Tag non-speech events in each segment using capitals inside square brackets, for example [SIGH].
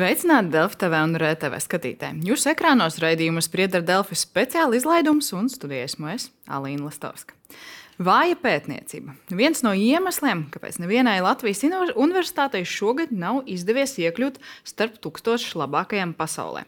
Sveicināti Delfi TV un RTV skatītāji. Jūsu ekrānos raidījumus spriedz ar Delfi speciāla izlaidums un studijas mēs, Alīna Lastovska. Vāja pētniecība. Viens no iemesliem, kāpēc nevienai Latvijas universitātei šogad nav izdevies iekļūt starp tūkstošu labākajām pasaulē.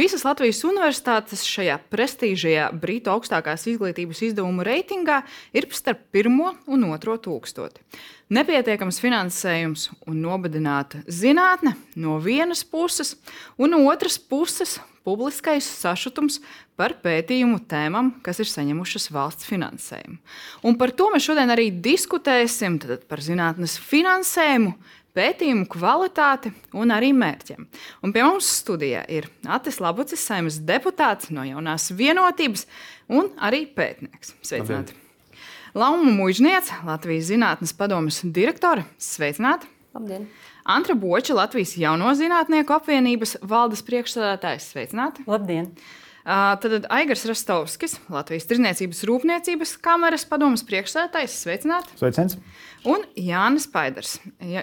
Visas Latvijas universitātes šajā prestižajā Brītu augstākās izglītības izdevumu reitingā ir starp pirmo un otro tūkstoti. Nepietiekams finansējums un nobadināta zinātne no vienas puses, un no otras puses publiskais sašutums par pētījumu tēmām, kas ir saņemušas valsts finansējumu. Un par to mēs šodien arī diskutēsim par zinātnes finansējumu, pētījumu kvalitāti un arī mērķiem. Un pie mums studijā ir Atis Labucis, saimnes deputāts no jaunās vienotības un arī pētnieks. Sveicināti! Lauma Mūžniece, Latvijas Zinātnes padomes direktore. Sveicināti! Labdien! Antra Boča, Latvijas Jauno Zinātnieku apvienības valdes priekšsēdētājs. Sveicināti! Labdien! Tad Aigars Rastovskis, Latvijas Tirzniecības Rūpniecības kameras padomas priekšsēdētājs. Sveicināti! Sveiciens! Un Jānis Paiders,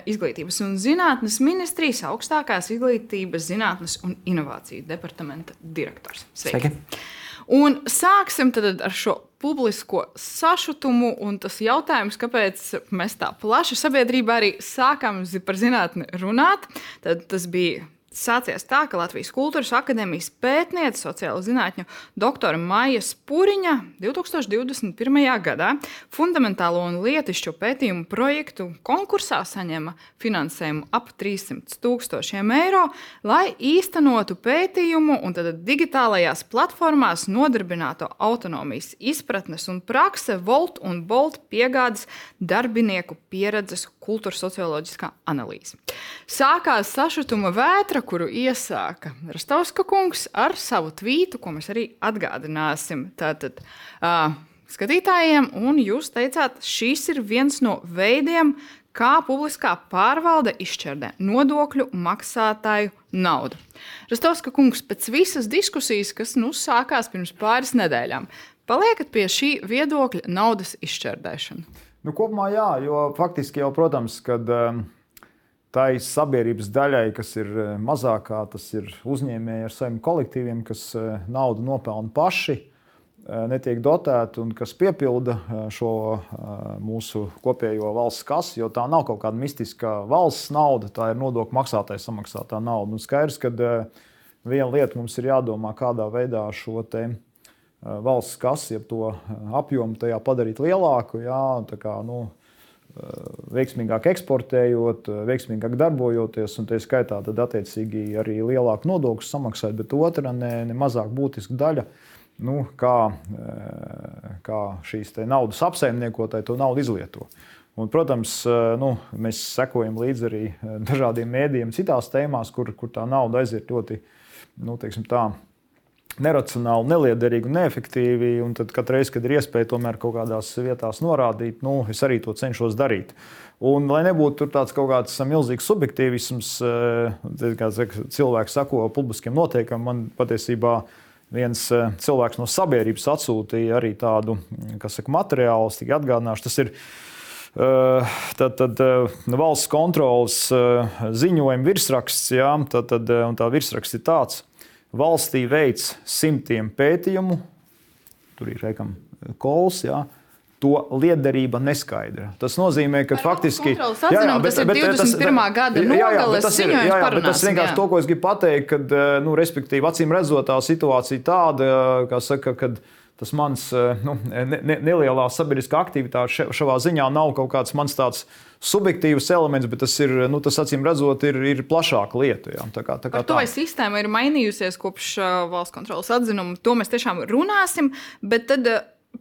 Izglītības un zinātnes ministrijas augstākās izglītības, zinātnes un inovāciju departamenta direktors. Sveiki! Sveiki. Un sāksim ar šo publisko sašutumu. Un tas jautājums, kāpēc mēs tā plaši sabiedrībā arī sākām par zinātni runāt, tad tas bija sācies tā, ka Latvijas Kultūras Akadēmijas pētniece, sociālo zinātņu doktora Maija Spuriņa 2021. gadā fundamentālo un lietišķo pētījumu projektu konkursā saņēma finansējumu ap 300 tūkstošiem eiro, lai īstenotu pētījumu un digitālajās platformās nodarbināto autonomijas izpratnes un prakse Volt un Bolt piegādes darbinieku pieredzes kultūras socioloģiskā analīze. Sākās sašutuma vētra, kuru iesāka Rastovska kungs ar savu tvītu, ko mēs arī atgādināsim tātad, uh, skatītājiem. Un jūs teicāt, šis ir viens no veidiem, kā publiskā pārvalde izšķērdē nodokļu maksātāju naudu. Rastovska kungs pēc visas diskusijas, kas nu sākās pirms pāris nedēļām, paliekat pie šī viedokļa naudas izšķērdēšana. Nu, kopumā jā, jo faktiski jau, protams, kad um, tai sabiedrības daļai, kas ir uh, mazākā, tas ir uzņēmēji ar saviem kolektīviem, kas uh, naudu nopelna paši, uh, netiek dotēti un kas piepilda šo mūsu kopējo valsts kasi, jo tā nav kaut kāda mistiska valsts nauda, tā ir nodokļu maksātāja samaksātā nauda. Un skaidrs, ka viena lieta mums ir jādomā, kādā veidā šo te Eh, valsts kasi, ja to eh, apjomu tajā padarīt lielāku, jā, kā, nu, eh, veiksmīgāk eksportējot, veiksmīgāk darbojoties, un tā skaitā tad attiecīgi arī lielāku nodokļu samaksāt, bet otra ne, ne mazāk būtiska daļa. Nu, kā, kā šīs naudas apsaimniekotāji to naudu izlieto. Un, protams, nu, mēs sekojam līdzi arī dažādiem mēdījiem, citās tēmās, kur, kur tā nauda aiziet ļoti nu, tā, neracionāli, neliederīgi un neefektīvi. Un tad katru reizi, kad ir iespēja tomēr kaut kādās vietās norādīt, nu, es arī to cenšos darīt. Un, lai nebūtu tāds kaut kāds milzīgs subjektīvisms, eh, kā cilvēks sako publiskiem noteikumiem, man patiesībā viens eh, cilvēks no sabiedrības atsūtīja arī tādu saka, materiālu, es tikai atgādināšu. Tas ir eh, tad, tad, valsts kontrolas ziņojuma virsraksts, jā, tad, tad, tā virsraksts ir tāds Valstī veids simtiem pētījumu, tur ir reikam kols. Jā, to liederība neskaidra. Tas nozīmē, ka Ar faktiski jā, jā, bet, tas ir 21. Bet, gada tas ir, jā, jā, bet tas vienkārši jā. to, ko es gribu pateikt, kad, eh, nu, respektīvi, acīm redzot, tā situācija tāda, kā saka, kad tas mans eh, nu, ne, ne, nelielā sabiedriskā aktivitāte šajā ziņā nav kaut kāds mans tāds subjektīvs elements, bet tas ir, nu, tas acīm redzot, ir, ir plašāka lieta. Jā. Tā kā, tā kā Par to, vai sistēma ir mainījusies kopš valsts kontrolas atzinuma, to mēs tiešām runāsim. Bet tad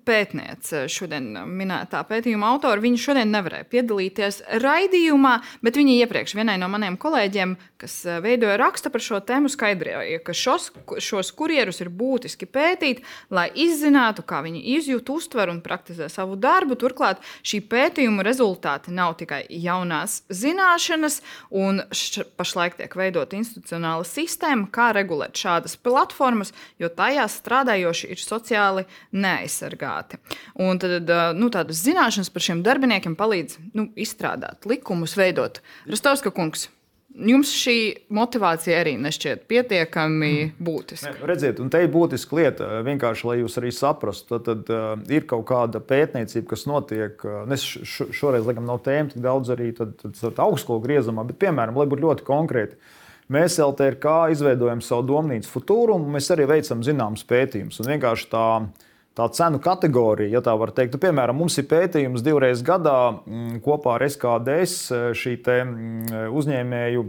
pētniece, šodien minētā pētījuma autora, viņa šodien nevarēja piedalīties raidījumā, bet viņa iepriekš vienai no maniem kolēģiem, kas eh, veidoja raksta par šo tēmu, skaidroja, ka šos, šos kurjerus ir būtiski pētīt, lai izzinātu, kā viņi izjūt, uztver un praktizē savu darbu. Turklāt šī pētījuma rezultāti nav tikai jaunās zināšanas, un pašlaik tiek veidota institucionāla sistēma, kā regulēt šādas platformas, jo tajās strādājoši ir sociāli neaizsargāti obligāti. Un tad nu, tādas zināšanas par šiem darbiniekiem palīdz nu, izstrādāt likumus, veidot. Rastovska kungs, Jums šī motivācija arī nešķiet pietiekami būtiska. Ne, redziet, un te ir būtiska lieta, vienkārši lai jūs arī saprastu, tad, tad ir kaut kāda pētniecība, kas notiek. Es šoreiz, laikam, nav tēma tik daudz arī tad, tad, tad augstskolu griezumā, bet, piemēram, lai būtu ļoti konkrēti. Mēs LTRK izveidojam savu domnīcu futūru, un mēs arī veicam zināmas pētījumus. Un vienkārši tā tā cenu kategorija, ja tā var teikt. Nu, piemēram, mums ir pētījums divreiz gadā mm, kopā ar SKDS šī mm, uzņēmēju,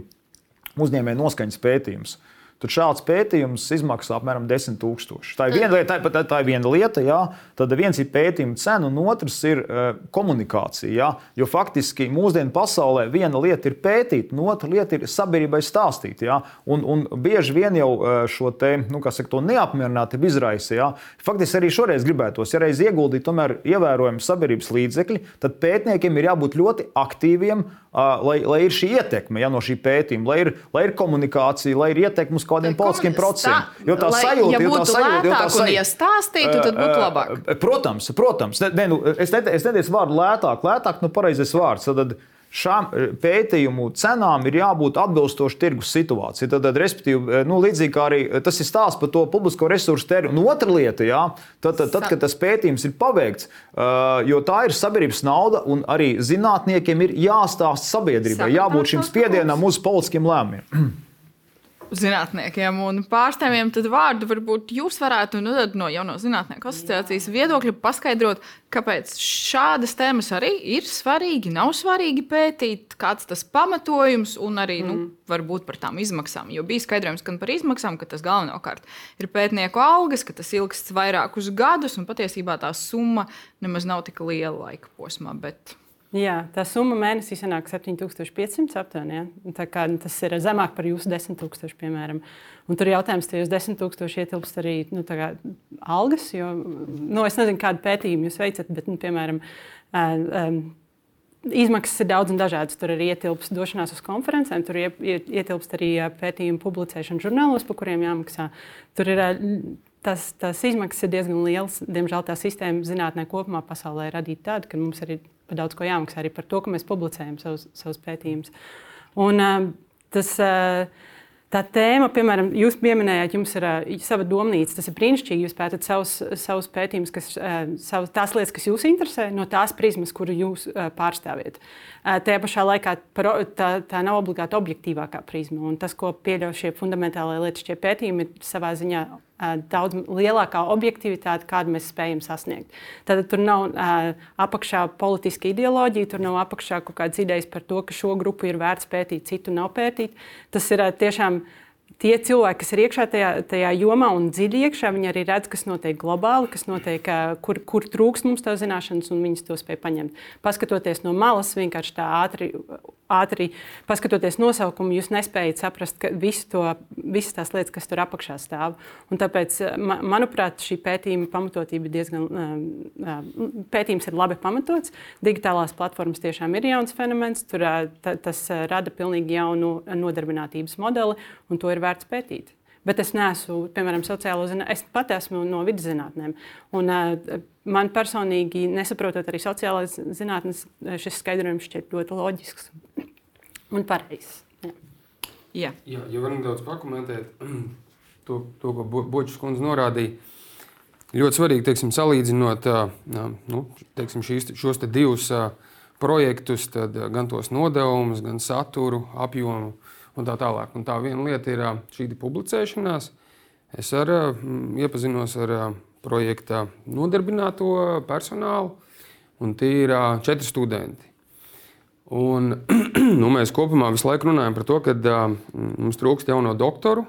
uzņēmēju noskaņas pētījums. Tad šāds pētījums izmaksā apmēram 10 000. Tā ir viena lieta, tā, tā ir viena lieta jā. tad viens ir pētījuma cena, un otrs ir uh, komunikācija. Jā. Jo faktiski mūsdienu pasaulē viena lieta ir pētīt, un otra lieta ir sabiedrībai stāstīt. Jā. Un, un bieži vien jau uh, šo te, nu, saka, neapmierinātību izraisa. Jā. Faktiski arī šoreiz gribētos, ja reiz ieguldīt tomēr ievērojami sabiedrības līdzekļi, tad pētniekiem ir jābūt ļoti aktīviem, uh, lai, lai ir šī ietekme ja, no šī pētījuma, lai ir, lai ir komunikācija, lai ir ietekme uz uz kādiem politiskiem procesiem. Jo tā sajūta, ja jo tā sajūta, jo tā sajūta, ja stāstītu, tad būtu labāk. Protams, protams. Ne, nu, es nedēļu vārdu lētāk, lētāk, nu pareizais vārds. Tad, šām pētījumu cenām ir jābūt atbilstoši tirgus situācijai. Tad, tad, respektīvi, nu, līdzīgi kā arī tas ir stāsts par to publisko resursu tēriņu. Un otra lieta, jā, tad, tad, tad, kad tas pētījums ir paveikts, jo tā ir sabiedrības nauda, un arī zinātniekiem ir jāstāsta sabiedrībai, jābūt šim spiedienam uz politiskiem lēmumiem. [CLEARS THROAT] zinātniekiem un pārstāvjiem, tad vārdu varbūt jūs varētu nu, no jauno zinātnieku asociācijas viedokļa paskaidrot, kāpēc šādas tēmas arī ir svarīgi, nav svarīgi pētīt, kāds tas pamatojums un arī nu, mm. nu, varbūt par tām izmaksām. Jo bija skaidrojums gan par izmaksām, ka tas galvenokārt ir pētnieku algas, ka tas ilgsts vairākus gadus un patiesībā tā summa nemaz nav tik liela laika posmā. Bet... Jā, tā summa mēnesī sanāk 7500 aptuveni. Ja? Tas ir zemāk par jūsu 10 000, piemēram. Un tur ir jautājums, vai jūs 10 000 ietilpst arī nu, kā, algas. Jo, nu, es nezinu, kādu pētījumu jūs veicat, bet, nu, piemēram, um, Izmaksas ir daudz un dažādas. Tur arī ietilpst došanās uz konferencēm, tur ietilpst arī pētījumu publicēšana žurnālos, par kuriem jāmaksā. Tur ir tas, tas izmaksas ir diezgan lielas. Diemžēl tā sistēma zinātnē kopumā pasaulē ir radīta tāda, ka mums arī par daudz ko jāmaksā arī par to, ka mēs publicējam savus, savus pētījumus. Un, uh, tas, uh, Tā tēma, piemēram, jūs pieminējāt, jums ir uh, sava domnīca. Tas ir brīnišķīgi. Jūs pētat savus, savus pētījumus, kas, savus, tās lietas, kas jūs interesē, no tās prizmas, kuru jūs pārstāvjat. Tajā pašā laikā tā, tā nav obligāti objektīvākā prizma. Un tas, ko pieļauj šie fundamentālie lietas, šie pētījumi, ir savā ziņā daudz lielākā objektivitāte, kādu mēs spējam sasniegt. Tad tur nav uh, apakšā politiska ideoloģija, tur nav apakšā kaut kādas idejas par to, ka šo grupu ir vērts pētīt, citu nav pētīt. Tas ir uh, tiešām tie cilvēki, kas ir iekšā tajā, tajā jomā un dziļi iekšā, viņi arī redz, kas notiek globāli, kas notiek, kur, kur trūkst mums tā zināšanas, un viņi to spēj paņemt. Paskatoties no malas, vienkārši tā ātri, ātri paskatoties nosaukumu, jūs nespējat saprast visu to, visas tās lietas, kas tur apakšā stāv. Un tāpēc, manuprāt, šī pētījuma pamatotība diezgan, pētījums ir labi pamatots. Digitālās platformas tiešām ir jauns fenomens, tur tas rada pilnīgi jaunu nodarbinātības modeli, un to ir vērts pētīt. Bet es neesmu, piemēram, sociālo zinātnē, es pat esmu no vidus zinātnēm. Un, uh, man personīgi, nesaprotot arī sociālās zinātnes, šis skaidrojums šķiet ļoti loģisks un pareizs. Jā. Jā. Jā, ja varam daudz pakomentēt [CLEARS THROAT] to, to ko Bočs kundze norādīja. Ļoti svarīgi, teiksim, salīdzinot nu, teiksim, šīs, šos te divus projektus, gan tos nodevumus, gan saturu, apjomu un tā tālāk. Un tā viena lieta ir šī publicēšanās. Es ar, iepazinos ar projekta nodarbināto personālu, un tie ir četri studenti. Un, [CLEARS THROAT] nu, mēs kopumā visu laiku runājam par to, ka mums trūkst jauno doktoru,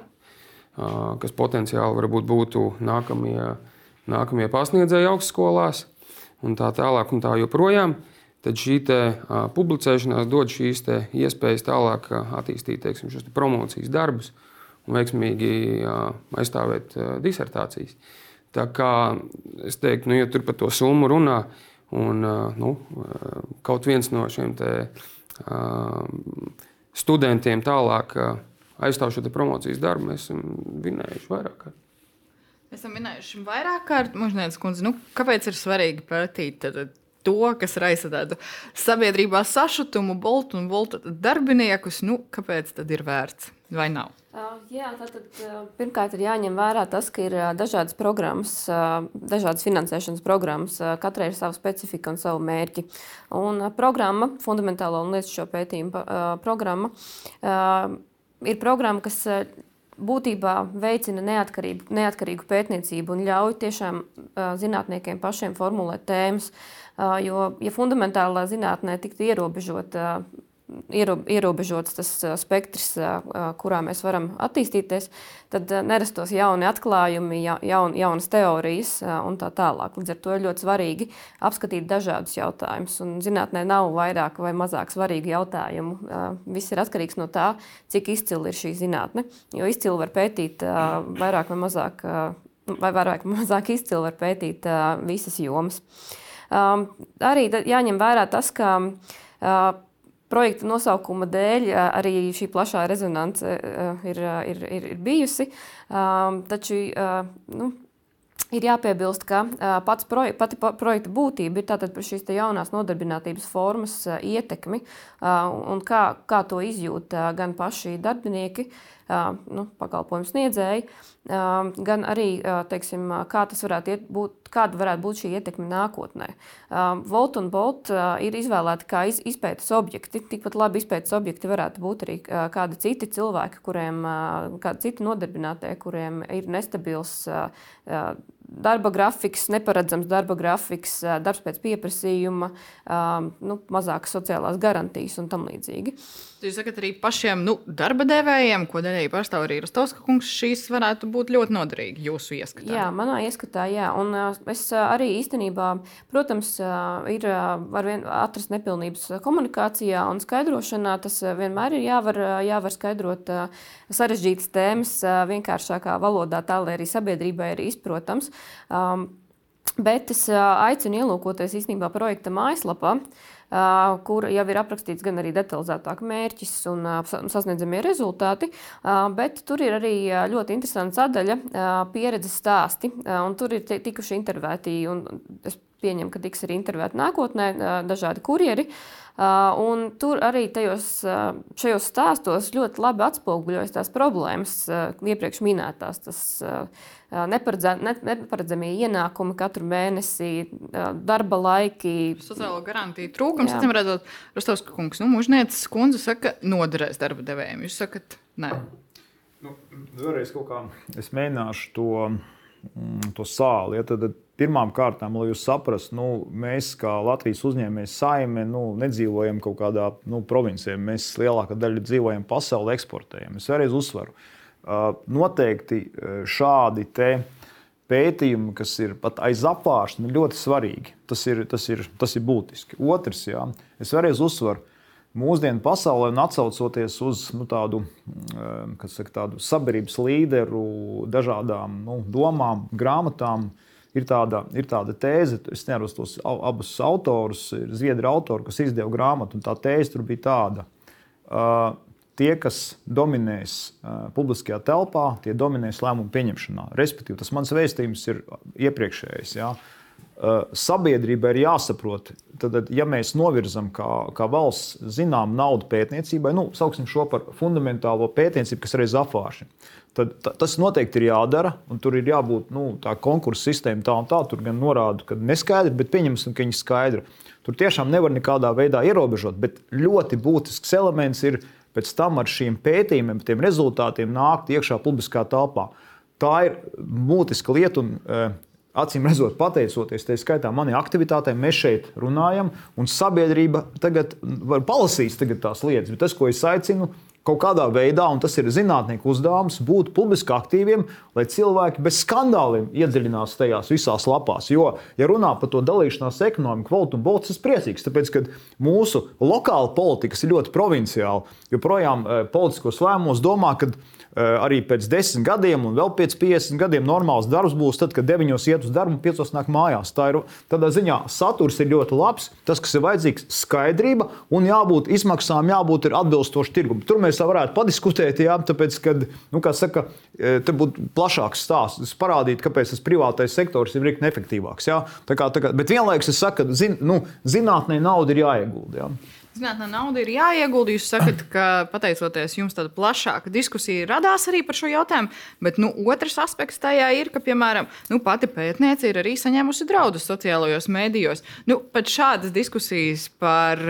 kas potenciāli varbūt būtu nākamie, nākamie pasniedzēji augstskolās, un tā tālāk un tā joprojām tad šī te, uh, publicēšanās dod šīs iespējas tālāk uh, attīstīt teiksim, šos te promocijas darbus un veiksmīgi uh, aizstāvēt uh, disertācijas. Tā kā es teiktu, nu, ja tur par to summu runā, un uh, nu, uh, kaut viens no šiem te, uh, studentiem tālāk uh, aizstāv šo promocijas darbu, mēs esam vinējuši vairāk kārt. Mēs esam minējuši vairāk kārt, Mūžnieces kundze, nu, kāpēc ir svarīgi pētīt tad, to, kas raisa tādu sabiedrībā sašutumu, boltu un boltu darbiniekus, nu, kāpēc tad ir vērts vai nav? Jā, tātad pirmkārt ir jāņem vērā tas, ka ir dažādas programmas, dažādas finansēšanas programmas. Katrai ir sava specifika un savu mērķi. Un programma, fundamentālo un lietu šo pētījumu programma, ir programma, kas būtībā veicina neatkarību, neatkarīgu pētniecību un ļauj tiešām zinātniekiem pašiem formulēt tēmas. Jo, ja fundamentālā zinātnē tiktu ierobežota ierobežots tas spektrs, kurā mēs varam attīstīties, tad nerastos jauni atklājumi, jaun, jaunas teorijas un tā tālāk. Līdz ar to ir ļoti svarīgi apskatīt dažādus jautājumus. Un zinātnē nav vairāk vai mazāk svarīgu jautājumu. Viss ir atkarīgs no tā, cik izcila ir šī zinātne. Jo izcili var pētīt vairāk vai mazāk, vai vairāk vai mazāk izcili var pētīt visas jomas. Arī jāņem vērā tas, ka projekta nosaukuma dēļ arī šī plašā rezonance ir, ir, ir, ir bijusi. Taču nu, ir jāpiebilst, ka pats proje, pati projekta būtība ir tātad par šīs jaunās nodarbinātības formas ietekmi un kā, kā to izjūt gan paši darbinieki, nu, pakalpojumu sniedzēji, gan arī teiksim, kā varētu būt, kāda varētu būt šī ietekme nākotnē. Volt un Bolt ir izvēlēti kā izpētes objekti. Tikpat labi izpētes objekti varētu būt arī kādi citi cilvēki, kuriem, kādi citi nodarbinātie, kuriem ir nestabils darba grafiks, neparedzams darba grafiks, darbs pēc pieprasījuma, nu, mazākas sociālās garantijas un tam līdzīgi. Jūs sakat, arī pašiem nu, darba devējiem, ko daļēji pārstāv arī Rostovska kungs, šīs varētu būt ļoti noderīgi jūsu ieskatā. Jā, manā ieskatā, jā. Un es arī īstenībā, protams, ir var vien atrast nepilnības komunikācijā un skaidrošanā. Tas vienmēr ir jāvar, jāvar skaidrot sarežģītas tēmas vienkāršākā valodā, tā lai arī sabiedrībai ir izprotams. Um, bet es aicinu ielūkoties īstenībā projekta mājaslapā, uh, kur jau ir aprakstīts gan arī detalizētāk mērķis un uh, sasniedzamie rezultāti, uh, bet tur ir arī ļoti interesanta sadaļa pieredzes stāsti, un tur ir tikuši intervētī, un es pieņemu, ka tiks arī intervēti nākotnē dažādi kurjeri. Un tur arī tajos, šajos stāstos ļoti labi atspoguļojas tās problēmas, iepriekš minētās. Tas, neparedzamie ienākumi katru mēnesi, darba laiki. Sociālo garantiju trūkums, acīm redzot, Rostovska kungs, nu, mužnieces kundze saka, noderēs darba devējiem. Jūs sakat, nē. Nu, vēlreiz kaut kā es mēģināšu to, mm, to sāli. Ja, tad, Pirmām kārtām, lai jūs saprastu, nu, mēs kā Latvijas uzņēmējs saime nu, nedzīvojam kaut kādā nu, provincijā. Mēs lielākā daļa dzīvojam pasaulē, eksportējam. Es vēlreiz uzsveru, uh, Noteikti šādi pētījumi, kas ir pat aiz apgāršana, ir ļoti svarīgi. Tas ir, tas ir, tas ir būtiski. Otrs, jā, es vēlreiz uzsveru, mūsdienu pasaulē atcaucoties uz nu, tādu, saka, tādu sabiedrības līderu, dažādām nu, domām, grāmatām. Ir tāda, ir tāda tēze, es nevaru tos abus autorus, ir zviedru autori, kas izdeva grāmatu, un tā tēze tur bija tāda. Uh, tie, kas dominēs uh, publiskajā telpā, tie dominēs lēmumu pieņemšanā. Respektīvi, tas mans vēstījums ir iepriekšējais. Ja? Uh, sabiedrībai ir jāsaprot, tad, ja mēs novirzam kā, kā valsts zinām naudu pētniecībai, nu, sauksim šo par fundamentālo pētniecību, kas reiz apvāršana, tad ta, tas noteikti ir jādara. Tur ir jābūt nu, tā konkursu sistēma tā un tā. Tur gan norāda, ka neskaidri, bet pieņemsim, ka viņi ir skaidri. Tur tiešām nevar nekādā veidā ierobežot, bet ļoti būtisks elements ir pēc tam ar šiem pētījumiem, tiem rezultātiem nākt iekšā publiskā telpā. Tā ir būtiska lieta. Un, eh, Acīm redzot, pateicoties tā skaitā manai aktivitātei, mēs šeit runājam, un sabiedrība tagad var palasīt tagad tās lietas. Bet tas, ko es aicinu, kaut kādā veidā, un tas ir zinātnieku uzdevums, būt publiski aktīviem, lai cilvēki bez skandāliem iedziļinās tajās visās lapās. Jo, ja runā par to dalīšanās ekonomiku, valūtu un bolts, ir priecīgs, tāpēc, ka mūsu lokāla politika ir ļoti provinciāla. Joprojām eh, politiskos lēmumos domā, ka arī pēc 10 gadiem, un vēl pēc 50 gadiem normāls darbs būs tad, kad 9 iet uz darbu un 5 nāk mājās. Tā ir tādā ziņā saturs ir ļoti labs. Tas, kas ir vajadzīgs, skaidrība un jābūt izmaksām, jābūt atbilstoši tirgumam. Tur mēs varētu padiskutēt, jā, tāpēc, kad, nu, kā saka, te būtu plašāks stāsts, parādīt, kāpēc tas privātais sektors ir rīkni efektīvāks. Jā. Tā kā, tā kā, bet vienlaikus es saku, ka zin, nu, zinātnē nauda ir jāiegulda. Jā. Zinātnē nauda ir jāiegulda. Jūs sakat, ka pateicoties jums, tāda plašāka diskusija radās arī par šo jautājumu. Bet nu, otrs aspekts tajā ir, ka, piemēram, nu, pati pētniece ir arī saņēmusi draudus sociālajos mēdījos. Nu, pat šādas diskusijas par.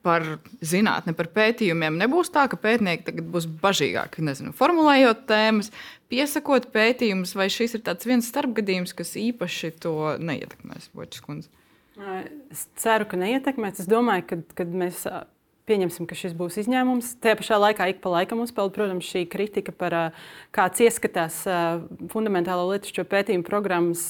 Par zinātni, par pētījumiem nebūs tā, ka pētnieki tagad būs bažīgāki, nezinu, formulējot tēmas, piesakot pētījumus, vai šis ir viens starpgadījums, kas īpaši to neietekmēs, Bočs kundze. Es ceru, ka neietekmēs. Es domāju, ka kad mēs pieņemsim, ka šis būs izņēmums. Tajā pašā laikā ik pa laikam uzpeld, protams, šī kritika par kāds ieskatās fundamentālo lietušķo pētījumu programmas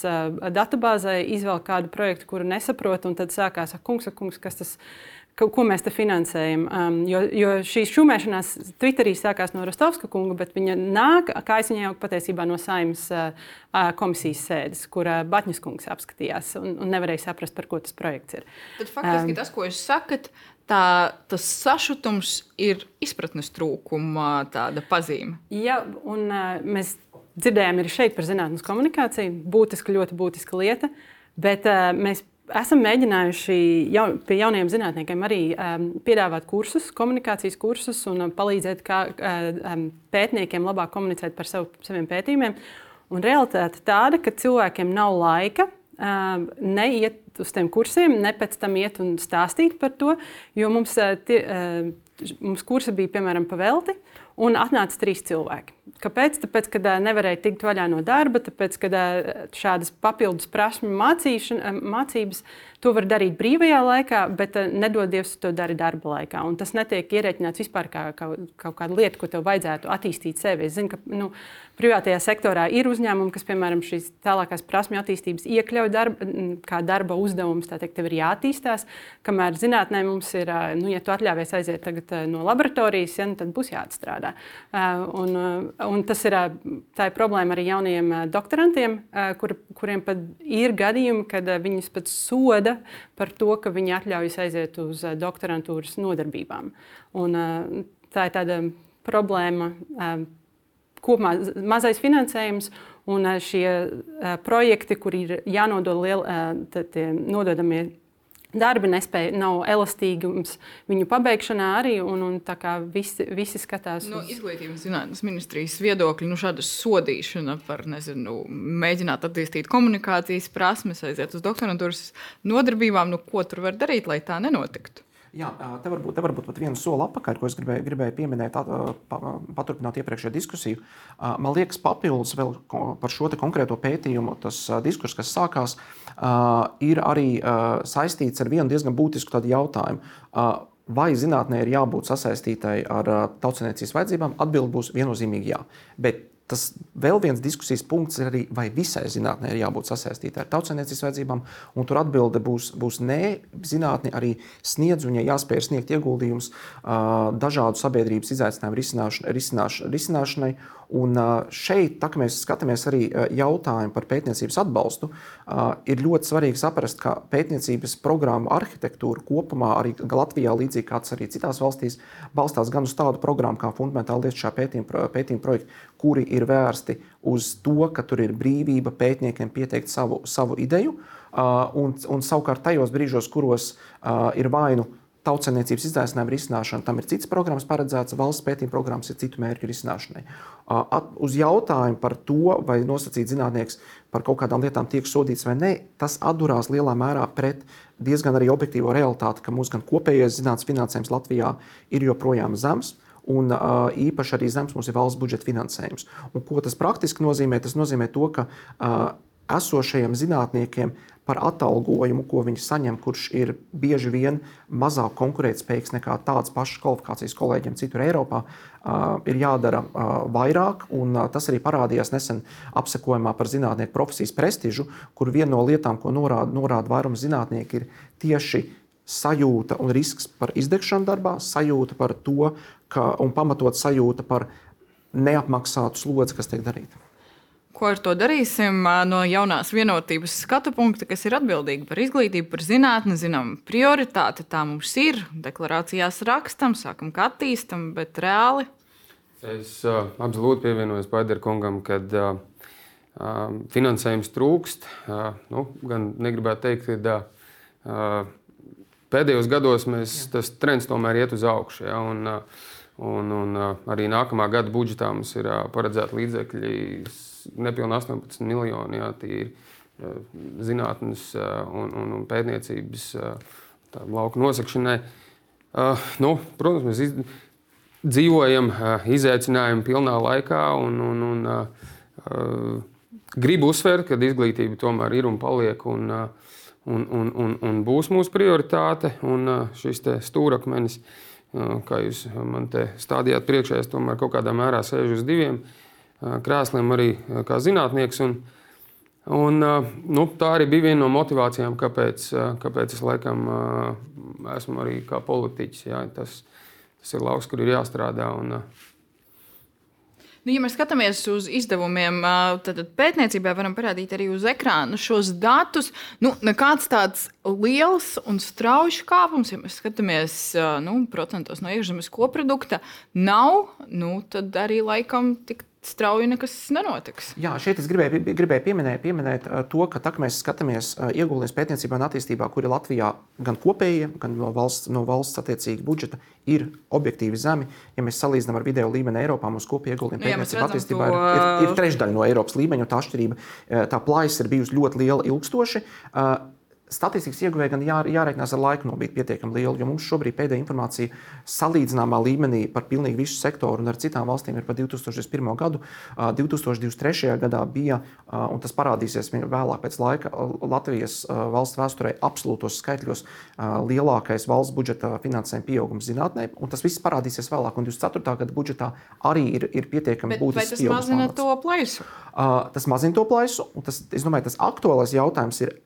datubāzē, izvēl kādu projektu, kuru nesaprot, un tad sākās, ak, kungs, ak, kungs, kas tas ir ko mēs te finansējam. Um, jo, jo šī šūmēšanās Twitterī sākās no Rostovska kunga, bet viņa nāk, kā es viņai jau patiesībā no saimnes uh, komisijas sēdes, kur uh, Batņas kungs apskatījās un, un nevarēja saprast, par ko tas projekts ir. Tad faktiski um, tas, ko jūs sakat, tā, tas sašutums ir izpratnes trūkuma pazīme. Jā, un uh, mēs dzirdējām arī šeit par zinātnīs komunikāciju. Būtiska, ļoti būtiska lieta. Bet uh, mēs esam mēģinājuši jau, pie jauniem zinātniekiem arī um, piedāvāt kursus, komunikācijas kursus un um, palīdzēt kā, um, pētniekiem labāk komunicēt par savu, saviem pētījumiem. Un realitāte tāda, ka cilvēkiem nav laika um, neiet uz tiem kursiem, ne pēc tam iet un stāstīt par to, jo mums, uh, tie, uh, mums kursi bija piemēram pavelti un atnāca trīs cilvēki. Kāpēc? Tāpēc, ka nevarēja tikt vaļā no darba, tāpēc, ka šādas papildus prasmu mācības To var darīt brīvajā laikā, bet eh, nedodies to dari darba laikā. Un tas netiek ierēķināts vispār kā, kā kaut kāda lieta, ko tev vajadzētu attīstīt sevi. Es zinu, ka nu, privātajā sektorā ir uzņēmumi, kas, piemēram, šīs tālākās prasmju attīstības iekļauj darba, kā darba uzdevums. Tā teikt, tev ir jāattīstās. Kamēr zinātnē mums ir, eh, nu, ja tu atļāvies aiziet tagad eh, no laboratorijas, ja, nu, tad būs jāatstrādā. Un, un tas ir, ir problēma arī jauniem doktorantiem, kur, kuriem pat ir gadījumi, kad viņus pat soda soda par to, ka viņi atļaujas aiziet uz eh, doktorantūras nodarbībām. Un, eh, tā ir tāda problēma. Eh, kopumā mazais finansējums un šie projekti, kur ir jānodod liel, nododamie darbi nespēja, nav elastīgums viņu pabeigšanā arī. Un, un tā kā visi, visi skatās. No uz... izglītības zinātnes ministrijas viedokļa, nu, šāda sodīšana par, nezinu, mēģināt attīstīt komunikācijas prasmes, aiziet uz doktorantūras nodarbībām, nu, ko tur var darīt, lai tā nenotiktu. Jā, te varbūt, te varbūt vienu soli atpakaļ, ko es gribēju, gribēju pieminēt, paturpināt iepriekšējo diskusiju. Man liekas, papildus vēl par šo konkrēto pētījumu, tas diskurss, kas sākās, ir arī saistīts ar vienu diezgan būtisku jautājumu. Vai zinātnē ir jābūt sasaistītai ar tautsēmniecības vajadzībām? Atbilde būs viennozīmīgi jā. Bet Tas vēl viens diskusijas punkts ir arī, vai visai zinātnē ir jābūt sasaistītai ar tautsēmniecības vajadzībām, un tur atbilde būs, būs nē. Zinātnē arī sniedz un ja jāspēj sniegt ieguldījumus dažādu sabiedrības izaicinājumu risināšanai, risināšanai, risināšanai Un šeit, tā, kad mēs skatāmies arī jautājumu par pētniecības atbalstu, ir ļoti svarīgi saprast, ka pētniecības programmu arhitektūra kopumā arī Latvijā, līdzīgi kā arī citās valstīs, balstās gan uz tādu programmu kā fundamentāla lietu pētījuma, pētījuma projekti, kuri ir vērsti uz to, ka tur ir brīvība pētniekiem pieteikt savu, savu ideju, un, un savukārt tajos brīžos, kuros ir vainu tautsēmniecības izaicinājumu risināšana. Tam ir citas programmas paredzētas, valsts pētījuma programmas ir citu mērķu risināšanai. At, uz jautājumu par to, vai nosacīt zinātnieks par kaut kādām lietām tiek sodīts vai nē, tas atdurās lielā mērā pret diezgan arī objektīvo realitāti, ka mūsu gan kopējais zinātnīs finansējums Latvijā ir joprojām zems. Un uh, īpaši arī zems mums ir valsts budžeta finansējums. Un, ko tas praktiski nozīmē? Tas nozīmē to, ka uh, esošajiem zinātniekiem par atalgojumu, ko viņi saņem, kurš ir bieži vien mazāk konkurētspējīgs nekā tādas pašas kvalifikācijas kolēģiem citur Eiropā, ir jādara vairāk. Tas arī parādījās nesen apsekojumā par zinātnieku profesijas prestižu, kur viena no lietām, ko norāda, norāda vairums zinātnieki, ir tieši sajūta un risks par izdegšanu darbā, sajūta par to, ka, un pamatot sajūta par neapmaksātu slodzi, kas tiek darīta. Ko ar to darīsim no jaunās vienotības skatu punkta, kas ir atbildīga par izglītību, par zinātni, zinām, prioritāte tā mums ir. Deklarācijās rakstam, sākam, kā attīstam, bet reāli. Es uh, absolūti pievienojos Paiderkungam, kad uh, uh, finansējums trūkst. Uh, nu, gan negribētu teikt, ka uh, pēdējos gados mēs, tas trends tomēr iet uz augšu. Ja, un, uh, un, un uh, arī nākamā gada budžetā mums ir uh, paredzēti līdzekļi nepilnīgi 18 miljoni. Ir zinātnes un, un, un pētniecības lauka nosakšanai. Nu, protams, mēs iz, dzīvojam izaicinājumu pilnā laikā. Un, un, un, gribu uzsvērt, ka izglītība tomēr ir un paliek. Un, un, un, un, un būs mūsu prioritāte. Un šis stūrakmenis, kā jūs man te stādījāt priekšā, es tomēr kaut kādā mērā sēžu uz diviem. Uh, krēsliem arī kā zinātnieks. Un, un, nu, tā arī bija viena no motivācijām, kāpēc, kāpēc es laikam esmu arī kā politiķis. Jā, tas, tas ir lauks, kur ir jāstrādā. Un, Nu, ja mēs skatāmies uz izdevumiem, tad pētniecībā varam parādīt arī uz ekrāna šos datus. Nu, nekāds tāds liels un strauji kāpums, ja mēs skatāmies nu, procentos no iekšzemes koprodukta, nav. Nu, tad arī laikam tik strauji nekas nenotiks. Jā, šeit es gribēju, gribēju pieminēt, pieminēt to, ka tā, mēs skatāmies ieguldījumus pētniecībā un attīstībā, kuri Latvijā gan kopējie, gan no valsts, no valsts attiecīgi budžeta ir objektīvi zemi. Ja mēs salīdzinām ar video līmeni Eiropā, mūsu kopējie ieguldījumi nu, pētniecībā attīstībā to... ir, ir, ir trešdaļa no Eiropas līmeņa, un tā atšķirība, tā plājas ir bijusi ļoti liela ilgstoši statistikas ieguvēja gan jā, jāreikinās ar laiku nobīt pietiekami lielu, jo mums šobrīd pēdējā informācija salīdzināmā līmenī par pilnīgi visu sektoru un ar citām valstīm ir par 2021. gadu. 2023. gadā bija, un tas parādīsies vēlāk pēc laika, Latvijas valsts vēsturē absolūtos skaitļos lielākais valsts budžeta finansējuma pieaugums zinātnē, un tas viss parādīsies vēlāk, un 24. gada budžetā arī ir, ir pietiekami būtisks. Tas mazina to plaisu. Tas mazina to plaisu, un tas, es domāju, tas aktuālais jautājums ir,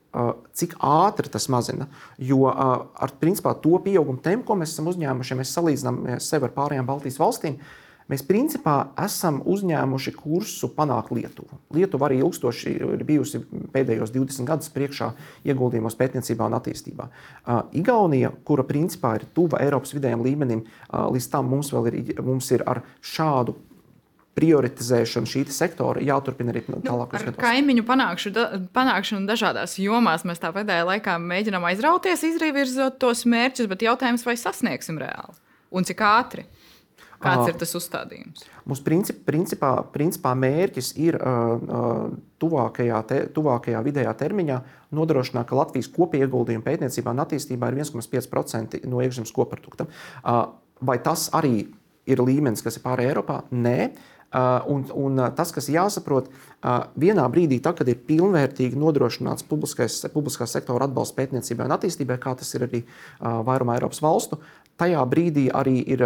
cik ātri tas mazina. Jo ar principā, to pieauguma tempu, ko mēs esam uzņēmuši, ja mēs salīdzinām sevi ar pārējām Baltijas valstīm, mēs principā esam uzņēmuši kursu panākt Lietuvu. Lietuva arī ilgstoši ir bijusi pēdējos 20 gadus priekšā ieguldījumos pētniecībā un attīstībā. Igaunija, kura principā ir tuva Eiropas vidējiem līmenim, līdz tam mums vēl ir, mums ir ar šādu prioritizēšana šī sektora jāturpina arī nu, tālāk. Ar kaimiņu panākšu, da, panākšanu dažādās jomās mēs tā pēdējā laikā mēģinām aizrauties, izvirzot tos mērķus, bet jautājums, vai sasniegsim reāli un cik ātri. Kāds ir tas uzstādījums? Mums princip, principā, principā mērķis ir uh, tuvākajā, te, tuvākajā vidējā termiņā nodrošināt, ka Latvijas kopieguldījuma pētniecībā un attīstībā ir 1,5% no iekšzemes koprodukta. Uh, vai tas arī ir līmenis, kas ir pārējā Eiropā? Nē. Uh, un, un uh, tas, kas jāsaprot, uh, vienā brīdī, tā, kad ir pilnvērtīgi nodrošināts publiskā sektora atbalsts pētniecībai un attīstībai, kā tas ir arī vairumā Eiropas valstu, tajā brīdī arī ir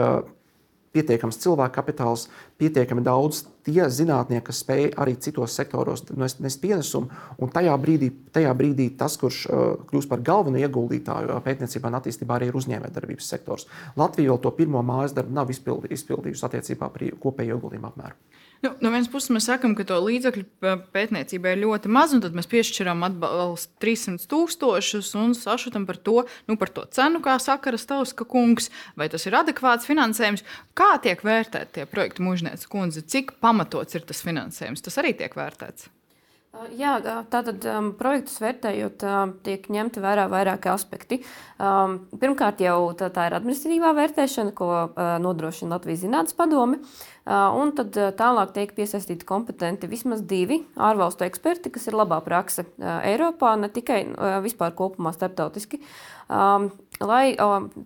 pietiekams cilvēku kapitāls, pietiekami daudz tie zinātnieki, kas spēj arī citos sektoros nest pienesumu. Un tajā brīdī, tajā brīdī tas, kurš uh, kļūs par galveno ieguldītāju pētniecībā un attīstībā, arī ir uzņēmējdarbības sektors. Latvija vēl to pirmo mājas darbu nav izpildījusi attiecībā par kopējo ieguldījumu apmēru. Nu, no vienas puses mēs sakām, ka to līdzekļu pētniecībai ir ļoti maz, un tad mēs piešķiram atbalstu 300 tūkstošus un sašutam par to, nu, par to cenu, kā saka Rastauska kungs, vai tas ir adekvāts finansējums. Kā tiek vērtēti tie projekti mūžnieces kundze, cik pamatots ir tas finansējums? Tas arī tiek vērtēts. Jā, tātad um, projektus vērtējot, um, tiek ņemti vērā vairāki aspekti. Um, pirmkārt, jau tā, tā ir administratīvā vērtēšana, ko uh, nodrošina Latvijas Zinātnes padome. Uh, un tad uh, tālāk tiek piesaistīti kompetenti vismaz divi ārvalstu eksperti, kas ir labā praksa uh, Eiropā, ne tikai vispār kopumā starptautiski. Um, lai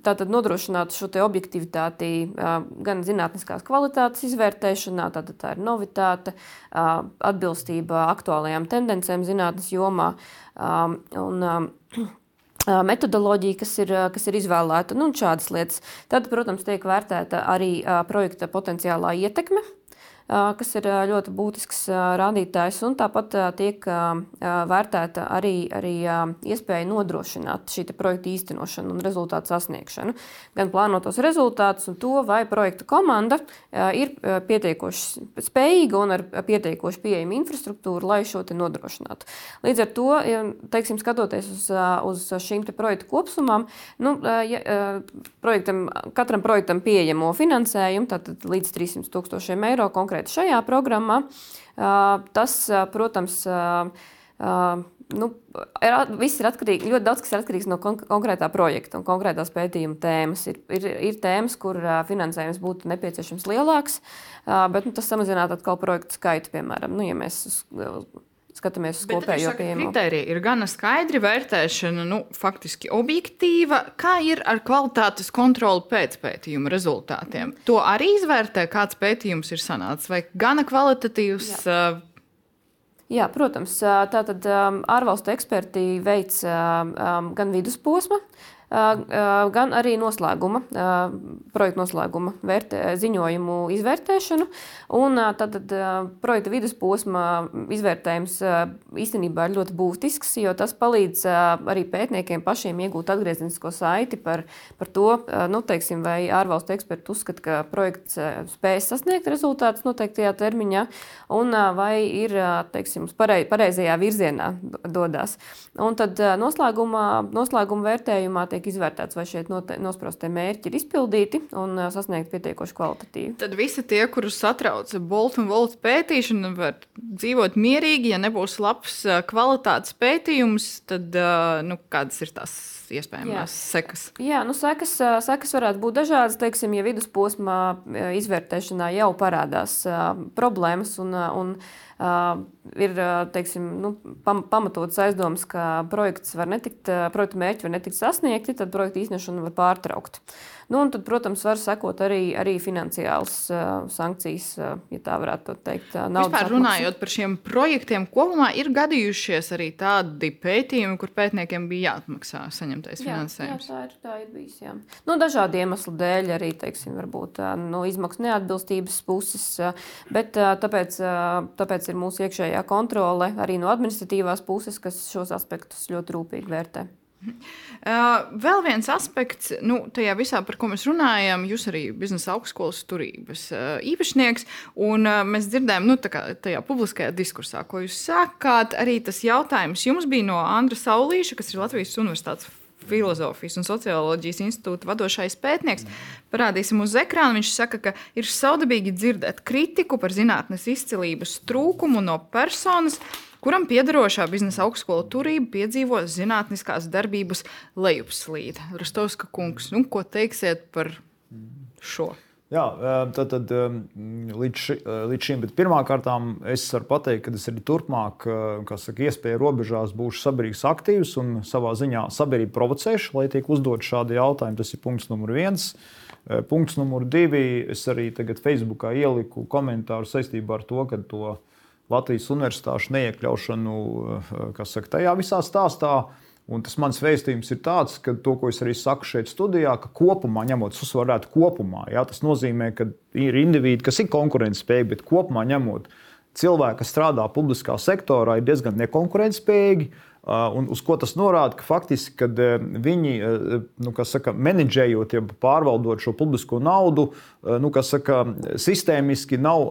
tātad nodrošinātu šo objektivitāti gan zinātniskās kvalitātes izvērtēšanā, tātad tā ir novitāte, atbilstība aktuālajām tendencēm zinātnes jomā. Un, [CLEARS THROAT] metodoloģija, kas ir, kas ir izvēlēta, nu, šādas lietas. Tad, protams, tiek vērtēta arī projekta potenciālā ietekme. Kas ir ļoti būtisks rādītājs. Un tāpat tiek vērtēta arī, arī iespēja nodrošināt šī projekta īstenošanu un rezultātu sasniegšanu. Gan plānotos rezultātus un to, vai projekta komanda ir pietiekoši spējīga un ar pietiekoši pieejamu infrastruktūru, lai šo nodrošinātu. Līdz ar to, teiksim, skatoties uz, uz šīm projektu kopsumām, nu, ja, projektam, katram projektam pieejamo finansējumu, tātad līdz 300 tūkstošiem eiro konkrēti šajā programmā. Tas, protams, nu, ir, viss ir atkarīgs, ļoti daudz kas ir atkarīgs no kon konkrētā projekta un konkrētās pētījuma tēmas. Ir, ir, ir tēmas, kur finansējums būtu nepieciešams lielāks, bet nu, tas samazinātu atkal projektu skaitu, piemēram, nu, ja mēs skatāmies uz kopējo pieejamu. Kriteriji ir gana skaidri, vērtēšana nu, faktiski objektīva. Kā ir ar kvalitātes kontroli pēc pētījuma rezultātiem? To arī izvērtē, kāds pētījums ir sanācis, vai gana kvalitatīvs. Jā. Jā, protams, tātad ārvalstu eksperti veic gan vidusposma gan arī noslēguma, projekta noslēguma vērtē, ziņojumu izvērtēšanu. Un tad, tad projekta vidusposma izvērtējums īstenībā ir ļoti būtisks, jo tas palīdz arī pētniekiem pašiem iegūt atgriezenisko saiti par, par to, nu, teiksim, vai ārvalstu eksperti uzskata, ka projekts spēj sasniegt rezultātus noteiktajā termiņā, un vai ir teiksim, pareizajā virzienā dodas. Un tad noslēgumā, noslēguma vērtējumā tiek tiek izvērtēts, vai šie nosprostie mērķi ir izpildīti un sasniegti pietiekoši kvalitatīvi. Tad visi tie, kurus satrauc Bolta un Volta pētīšana, var dzīvot mierīgi. Ja nebūs labs kvalitātes pētījums, tad nu, kādas ir tās iespējamās Jā. sekas? Jā, nu, sekas, sekas varētu būt dažādas. Teiksim, ja vidusposmā izvērtēšanā jau parādās problēmas un, un ir teiksim, nu, pam, pamatots aizdoms, ka projekts var netikt, projekta mērķi var netikt sasniegti, tad projekta īstenošanu var pārtraukt. Nu, tad, protams, var sekot arī, arī finansiālas uh, sankcijas, uh, ja tā varētu teikt. Uh, Vispār runājot par šiem projektiem, kopumā ir gadījušies arī tādi pētījumi, kur pētniekiem bija jāatmaksā saņemtais jā, finansējums. Jā, tā ir, tā ir bijis. Jā. Nu, dažādu iemeslu dēļ arī teiksim, varbūt, no izmaksu neatbilstības puses, bet tāpēc, tāpēc ir mūsu iekšējā kontrole arī no administratīvās puses, kas šos aspektus ļoti rūpīgi vērtē. Vēl viens aspekts, nu, tajā visā, par ko mēs runājam, jūs arī biznesa augstskolas turības īpašnieks, un mēs dzirdējām, nu, kā, tajā publiskajā diskursā, ko jūs sākāt, arī tas jautājums jums bija no Andra Saulīša, kas ir Latvijas Universitātes filozofijas un socioloģijas institūta vadošais pētnieks. Parādīsim uz ekrāna. Viņš saka, ka ir saudabīgi dzirdēt kritiku par zinātnes izcilības trūkumu no personas, kuram piederošā biznesa augstskola turība piedzīvo zinātniskās darbības lejupslīdi. Rostovska kungs, nu, ko teiksiet par šo? Jā, tad, tad līdz, ši, līdz šim, bet pirmkārt es varu pateikt, ka es arī turpmāk, kas saka, iespēja robežās būšu sabiedrības aktīvs un savā ziņā sabiedrību provocēšu, lai tiek uzdot šādi jautājumi. Tas ir punkts numur viens. Punkts numur divi. Es arī tagad Facebookā ieliku komentāru saistībā ar to, ka to Latvijas universitāšu neiekļaušanu saka, tajā visā stāstā. Un tas mans vēstījums ir tāds, ka to, ko es arī saku šeit studijā, ka kopumā ņemot, uzsvarētu kopumā, jā, tas nozīmē, ka ir indivīdi, kas ir konkurētspējīgi, bet kopumā ņemot cilvēki, kas strādā publiskā sektorā, ir diezgan nekonkurētspējīgi. Uh, un uz ko tas norāda? Ka faktiski, kad uh, viņi, uh, nu, saka, menedžējot, ja pārvaldot šo publisko naudu, nu, saka, sistēmiski nav,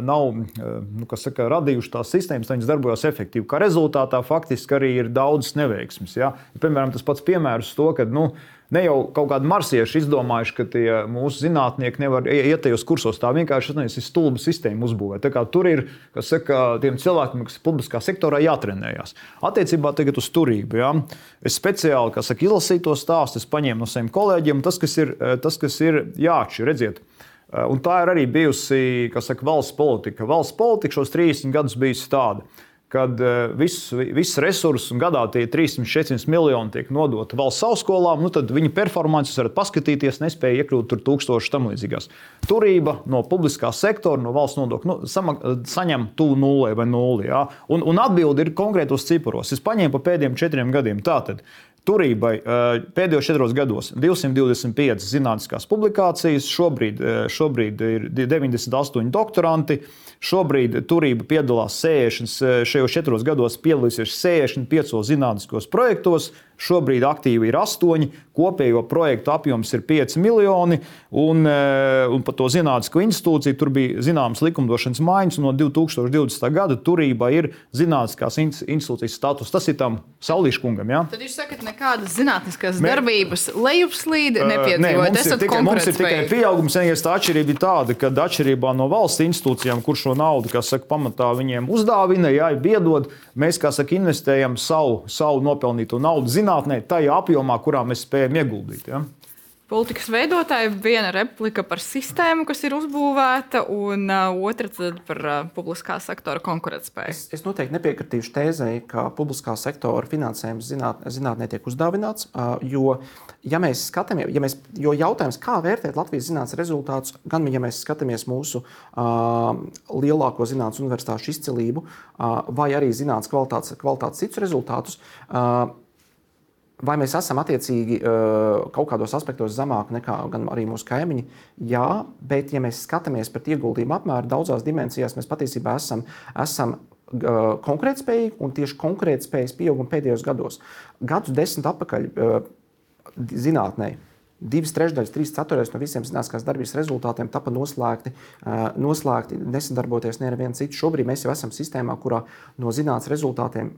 nav nu, saka, radījuši tās sistēmas, lai viņas darbojas efektīvi. Kā rezultātā faktiski arī ir daudzas neveiksmes. Ja? Piemēram, tas pats piemērs to, ka. Nu, Ne jau kaut kādi marsieši izdomājuši, ka tie mūsu zinātnieki nevar iet tajos kursos. Tā vienkārši ir stulba sistēma uzbūvēta. Tur ir saka, tiem cilvēkiem, kas ir publiskā sektorā, jātrenējas. Attiecībā uz turību. Ja? Es speciāli saka, izlasīju to stāstu, es paņēmu no saviem kolēģiem. Tas, kas ir, tas, kas ir jāatšķir, redziet. Un tā ir arī bijusi saka, valsts politika. Valsts politika šos 30 gadus bijusi tāda kad eh, viss, resurss un gadā tie 300-400 miljoni tiek nodoti valsts augstskolām, nu tad viņa performances varat paskatīties, nespēja iekļūt tur tūkstoši tam līdzīgās. Turība no publiskā sektora, no valsts nodokļu nu, sama, saņem tuvu nulē vai nulli. Ja? Un, un atbildi ir konkrētos ciparos. Es paņēmu pa pēdējiem četriem gadiem. Tātad turībai pēdējos četros gados 225 zinātniskās publikācijas, šobrīd, šobrīd ir 98 doktoranti. Šobrīd turība piedalās 60, šajos četros gados piedalīsies 65 zinātniskos projektos. Šobrīd aktīvi ir astoņi, kopējo projektu apjoms ir 5 miljoni. Un, un par to zinātnisko institūciju tur bija zināmas likumdošanas maiņas. No 2020. gada turība ir zinātniskās institūcijas status. Tas ir tam Saulīškungam. Ja? Tad jūs sakat, nekādas zinātniskas Mē... darbības lejupslīde nepiedzīvot. Nē, mums, ir tikai, mums ir tikai pieaugums. Vienīgais atšķirība ir tāda, ka atšķirībā no valsts institūcijām, kurš šo naudu, kas saka, pamatā viņiem uzdāvina, jā, biedod, mēs, kā saka, investējam savu, savu nopelnīto naudu zinātnē, tajā apjomā, kurā mēs spējam ieguldīt. Ja? Politikas veidotāji viena replika par sistēmu, kas ir uzbūvēta, un uh, otra par uh, publiskā sektora konkurētspēju. Es, es noteikti nepiekritīšu tēzei, ka publiskā sektora finansējums zināt, zinātnē tiek uzdāvināts. Uh, jo, ja mēs skatāmies, ja mēs, jo jautājums, kā vērtēt Latvijas zinātnīs rezultātus, gan ja mēs skatāmies mūsu uh, lielāko zinātnīs universitāšu izcilību, uh, vai arī zinātnīs kvalitātes, kvalitātes citus rezultātus. Uh, Vai mēs esam attiecīgi kaut kādos aspektos zemāki nekā arī mūsu kaimiņi? Jā, bet, ja mēs skatāmies pret ieguldījumu apmēru, daudzās dimensijās mēs patiesībā esam, esam konkurētspējīgi un tieši konkurētspējas pieauguma pēdējos gados. Gadus desmit atpakaļ zinātnē. Divas trešdaļas, trīs ceturdaļas no visiem zinātniskās darbības rezultātiem tika noslēgti, noslēgti nesadarboties ne ar vienu citu. Šobrīd mēs jau esam sistēmā, kurā no zinātnes rezultātiem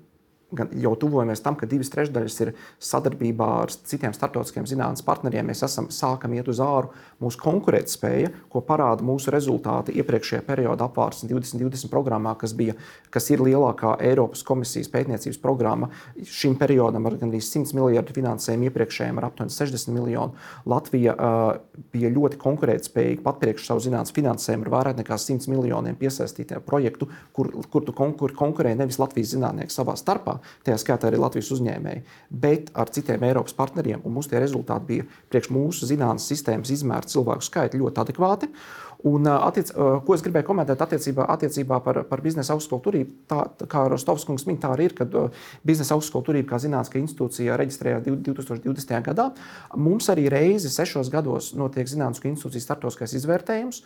jau tuvojamies tam, ka divas trešdaļas ir sadarbībā ar citiem starptautiskiem zinātnīs partneriem. Mēs esam sākam iet uz āru. Mūsu konkurētspēja, ko parāda mūsu rezultāti iepriekšējā periodā apvārsnes 2020 programmā, kas, bija, kas ir lielākā Eiropas komisijas pētniecības programma šim periodam ar gandrīz 100 miljardu finansējumu, iepriekšējiem ar aptuveni 60 miljonu. Latvija uh, bija ļoti konkurētspējīga pat priekš savu zinātnīs finansējumu ar vairāk nekā 100 miljoniem piesaistītiem projektu, kur, kur tu konkur, konkurē nevis Latvijas zinātnieki savā starpā, tajā skaitā arī Latvijas uzņēmēji, bet ar citiem Eiropas partneriem. Mūsu rezultāti bija priekš mūsu zinātnīs sistēmas izmērta cilvēku skaita ļoti adekvāti. Un, attiec, ko es gribēju komentēt attiecībā, attiecībā par, par biznesa augstskolu turību, tā, kā Rostovs kungs min, tā arī ir, kad biznesa augstskolu turība kā zinātniska institūcija reģistrējās 2020. gadā. Mums arī reizi sešos gados notiek zinātniska institūcijas startautiskais izvērtējums,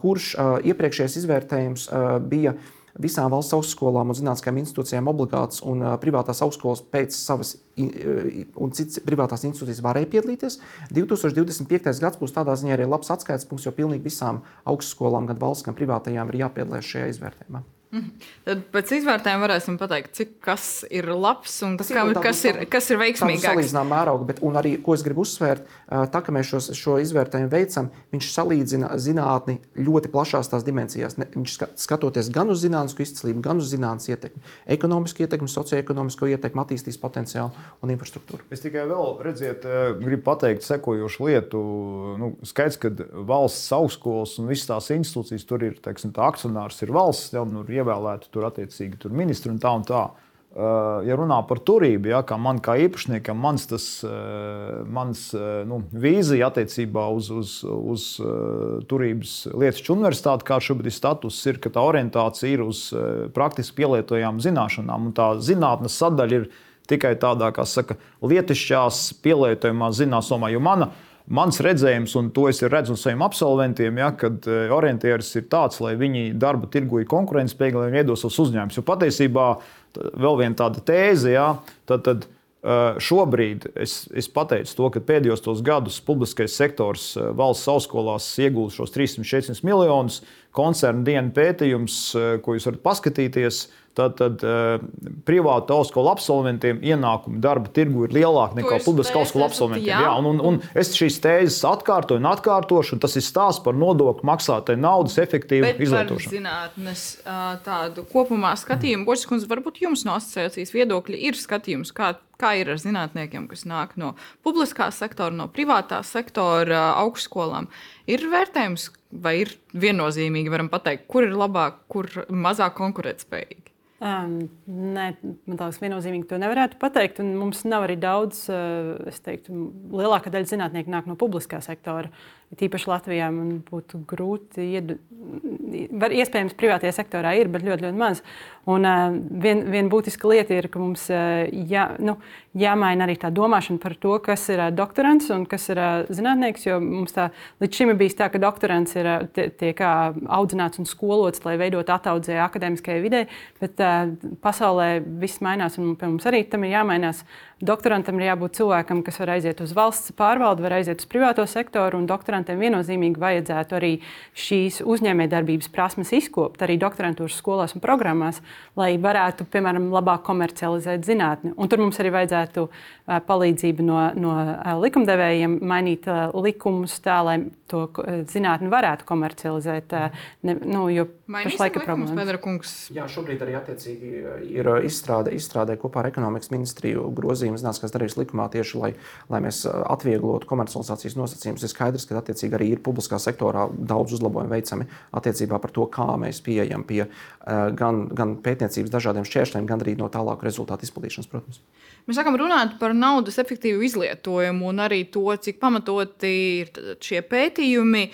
kurš iepriekšējais izvērtējums bija visām valsts augstskolām un zinātniskajām institūcijām obligāts, un privātās augstskolas pēc savas un citas privātās institūcijas varēja piedalīties. 2025. gads būs tādā ziņā arī labs atskaites punkts, jo pilnīgi visām augstskolām, gan valsts, gan privātajām, ir jāpiedalās šajā izvērtējumā. Mhm. Tad pēc izvērtējuma varēsim pateikt, cik kas ir labs un kas, kā, kas, ir, kas ir veiksmīgāks. Salīdzināma mēroga, bet arī, ko es gribu uzsvērt, tā, ka mēs šos, šo izvērtējumu veicam, viņš salīdzina zinātni ļoti plašās tās dimensijās. Viņš skatoties gan uz zinātnisku izcīlību, gan uz zinātnes ietekmi, ekonomisku ietekmi, socioekonomisko ietekmi, attīstības potenciālu un infrastruktūru. Es tikai vēl redziet, gribu pateikt sekojošu lietu. Nu, skaidrs, ka valsts augstskolas un visas tās institūcijas tur ir, teiksim, tā akcionārs ir valsts. Ja, nu, ievēlēti tur attiecīgi tur ministri un tā un tā. Uh, ja runā par turību, ja, kā man kā īpašniekam, mans, tas, uh, mans uh, nu, vīzija attiecībā uz, uz, uz turības Lietuvas universitāti, kā šobrīd ir status, ir, ka tā orientācija ir uz praktiski pielietojām zināšanām. Tā zinātnes sadaļa ir tikai tādā, kā saka, lietišķās pielietojamās zināšanās. Jo mana Mans redzējums, un to es redzu no saviem absolventiem, ja, kad e, orientieris ir tāds, lai viņi darba tirgu ir konkurētspējīgi, lai viņi veido savus uzņēmumus. Jo patiesībā vēl viena tāda tēze, ja, tad, tad e, šobrīd es, es pateicu to, ka pēdējos gadus publiskais sektors e, valsts augstskolās iegūst šos 300-400 miljonus. Koncerna dienu pētījums, ko jūs varat paskatīties, Tātad uh, privātu augstskolu absolventiem ienākumi darba tirgu ir lielāki nekā publisku augstskolu absolventiem. Jā. Jā, un, un, un es šīs tēzes atkārtoju un atkārtošu, un tas ir stāsts par nodokļu maksātāju naudas efektīvu Bet izlietošanu. Zinātnes tādu kopumā skatījumu, Boškundze, varbūt jums no asociācijas viedokļa ir skatījums, kā, kā ir ar zinātniekiem, kas nāk no publiskā sektora, no privātā sektora augšskolām. Ir vērtējums, vai ir viennozīmīgi, varam pateikt, kur ir labāk, kur mazāk konkurētspējīgi. Um, nē, man liekas, viennozīmīgi to nevarētu pateikt. Un mums nav arī daudz, uh, es teiktu, lielākā daļa zinātnieku nāk no publiskā sektora. Tīpaši Latvijā man būtu grūti, ied... var, iespējams, privātajā sektorā ir, bet ļoti, ļoti maz. Un uh, viena vien būtiska lieta ir, ka mums uh, jā, nu, jāmaina arī tā domāšana par to, kas ir uh, doktorants un kas ir uh, zinātnieks. Jo mums tā līdz šim ir bijis tā, ka doktorants ir uh, tiek audzināts un skolots, lai veidotu ataudzēju akadēmiskajai vidē, bet uh, pasaulē viss mainās un mums arī tam ir jāmainās. Doktorantam ir jābūt cilvēkam, kas var aiziet uz valsts pārvaldi, var aiziet uz privāto sektoru, un doktorantiem viennozīmīgi vajadzētu arī šīs uzņēmējdarbības prasmes izkopt arī doktorantūras skolās un programmās, lai varētu, piemēram, labāk komercializēt zinātni. Un tur mums arī vajadzētu palīdzību no, no likumdevējiem mainīt likumus tā, lai to zinātni varētu komercializēt. Ne, nu, jo pašlaik ir problēmas. Jā, šobrīd arī attiecīgi ir izstrāde, izstrādē kopā ar ekonomikas ministriju grozījumu zinātniskās darības likumā tieši, lai, lai mēs atvieglotu komercializācijas nosacījumus. Ir skaidrs, ka attiecīgi arī ir publiskā sektorā daudz uzlabojumu veicami attiecībā par to, kā mēs pieejam pie gan, gan pētniecības dažādiem šķēršļiem, gan arī no tālāku rezultātu izplatīšanas, protams. Mēs sākam runāt par naudas efektīvu izlietojumu un arī to, cik pamatoti ir šie pētījumi.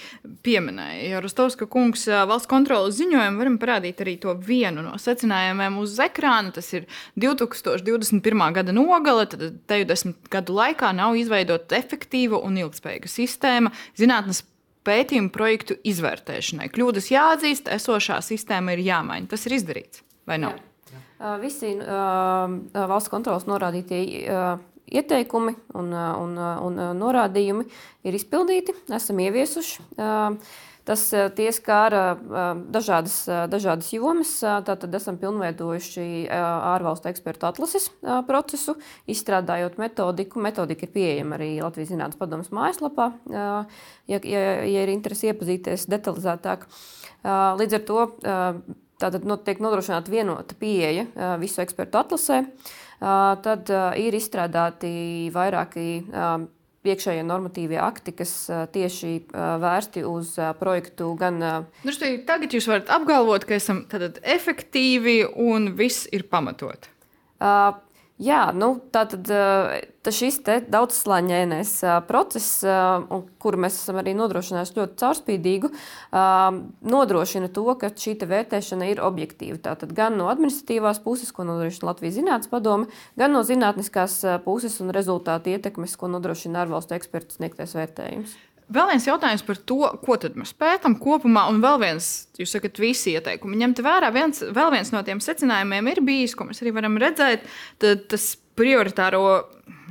Pieminēja Rostovska kungs valsts kontrolas ziņojumu, varam parādīt arī to vienu no secinājumiem uz ekrāna. Tas ir 2021. gada nogale, tad 90 gadu laikā nav izveidota efektīva un ilgspējīga sistēma zinātnes pētījumu projektu izvērtēšanai. Kļūdas jāatzīst, esošā sistēma ir jāmaina. Tas ir izdarīts vai nav? Jā. Visi valsts kontrolas norādītie ieteikumi un, un, un norādījumi ir izpildīti, esam ieviesuši. Tas tie skāra dažādas, dažādas jomas. Tātad esam pilnveidojuši ārvalstu ekspertu atlases procesu, izstrādājot metodiku. Metodika ir pieejama arī Latvijas Zinātnes padomus mājaslapā, ja, ja, ja ir interesi iepazīties detalizētāk. Līdz ar to Tātad nu, tiek nodrošināta vienota pieeja visu ekspertu atlasē. Tad ir izstrādāti vairāki iekšējie normatīvie akti, kas tieši vērsti uz projektu gan. Nu, tagad jūs varat apgalvot, ka esam efektīvi un viss ir pamatot. Uh, Jā, nu, tātad tā šis daudzslāņainais process, kuru mēs esam arī nodrošinājuši ļoti caurspīdīgu, nodrošina to, ka šī vērtēšana ir objektīva. Tātad gan no administratīvās puses, ko nodrošina Latvijas Zinātnes padome, gan no zinātniskās puses un rezultātu ietekmes, ko nodrošina ārvalstu ekspertu sniegtais vērtējums. Vēl viens jautājums par to, ko mēs pētām kopumā, un vēl viens, jūs sakat, visi ieteikumi. Ņemt vērā, viens, vēl viens no tiem secinājumiem ir bijis, ko mēs arī varam redzēt, tas prioritāro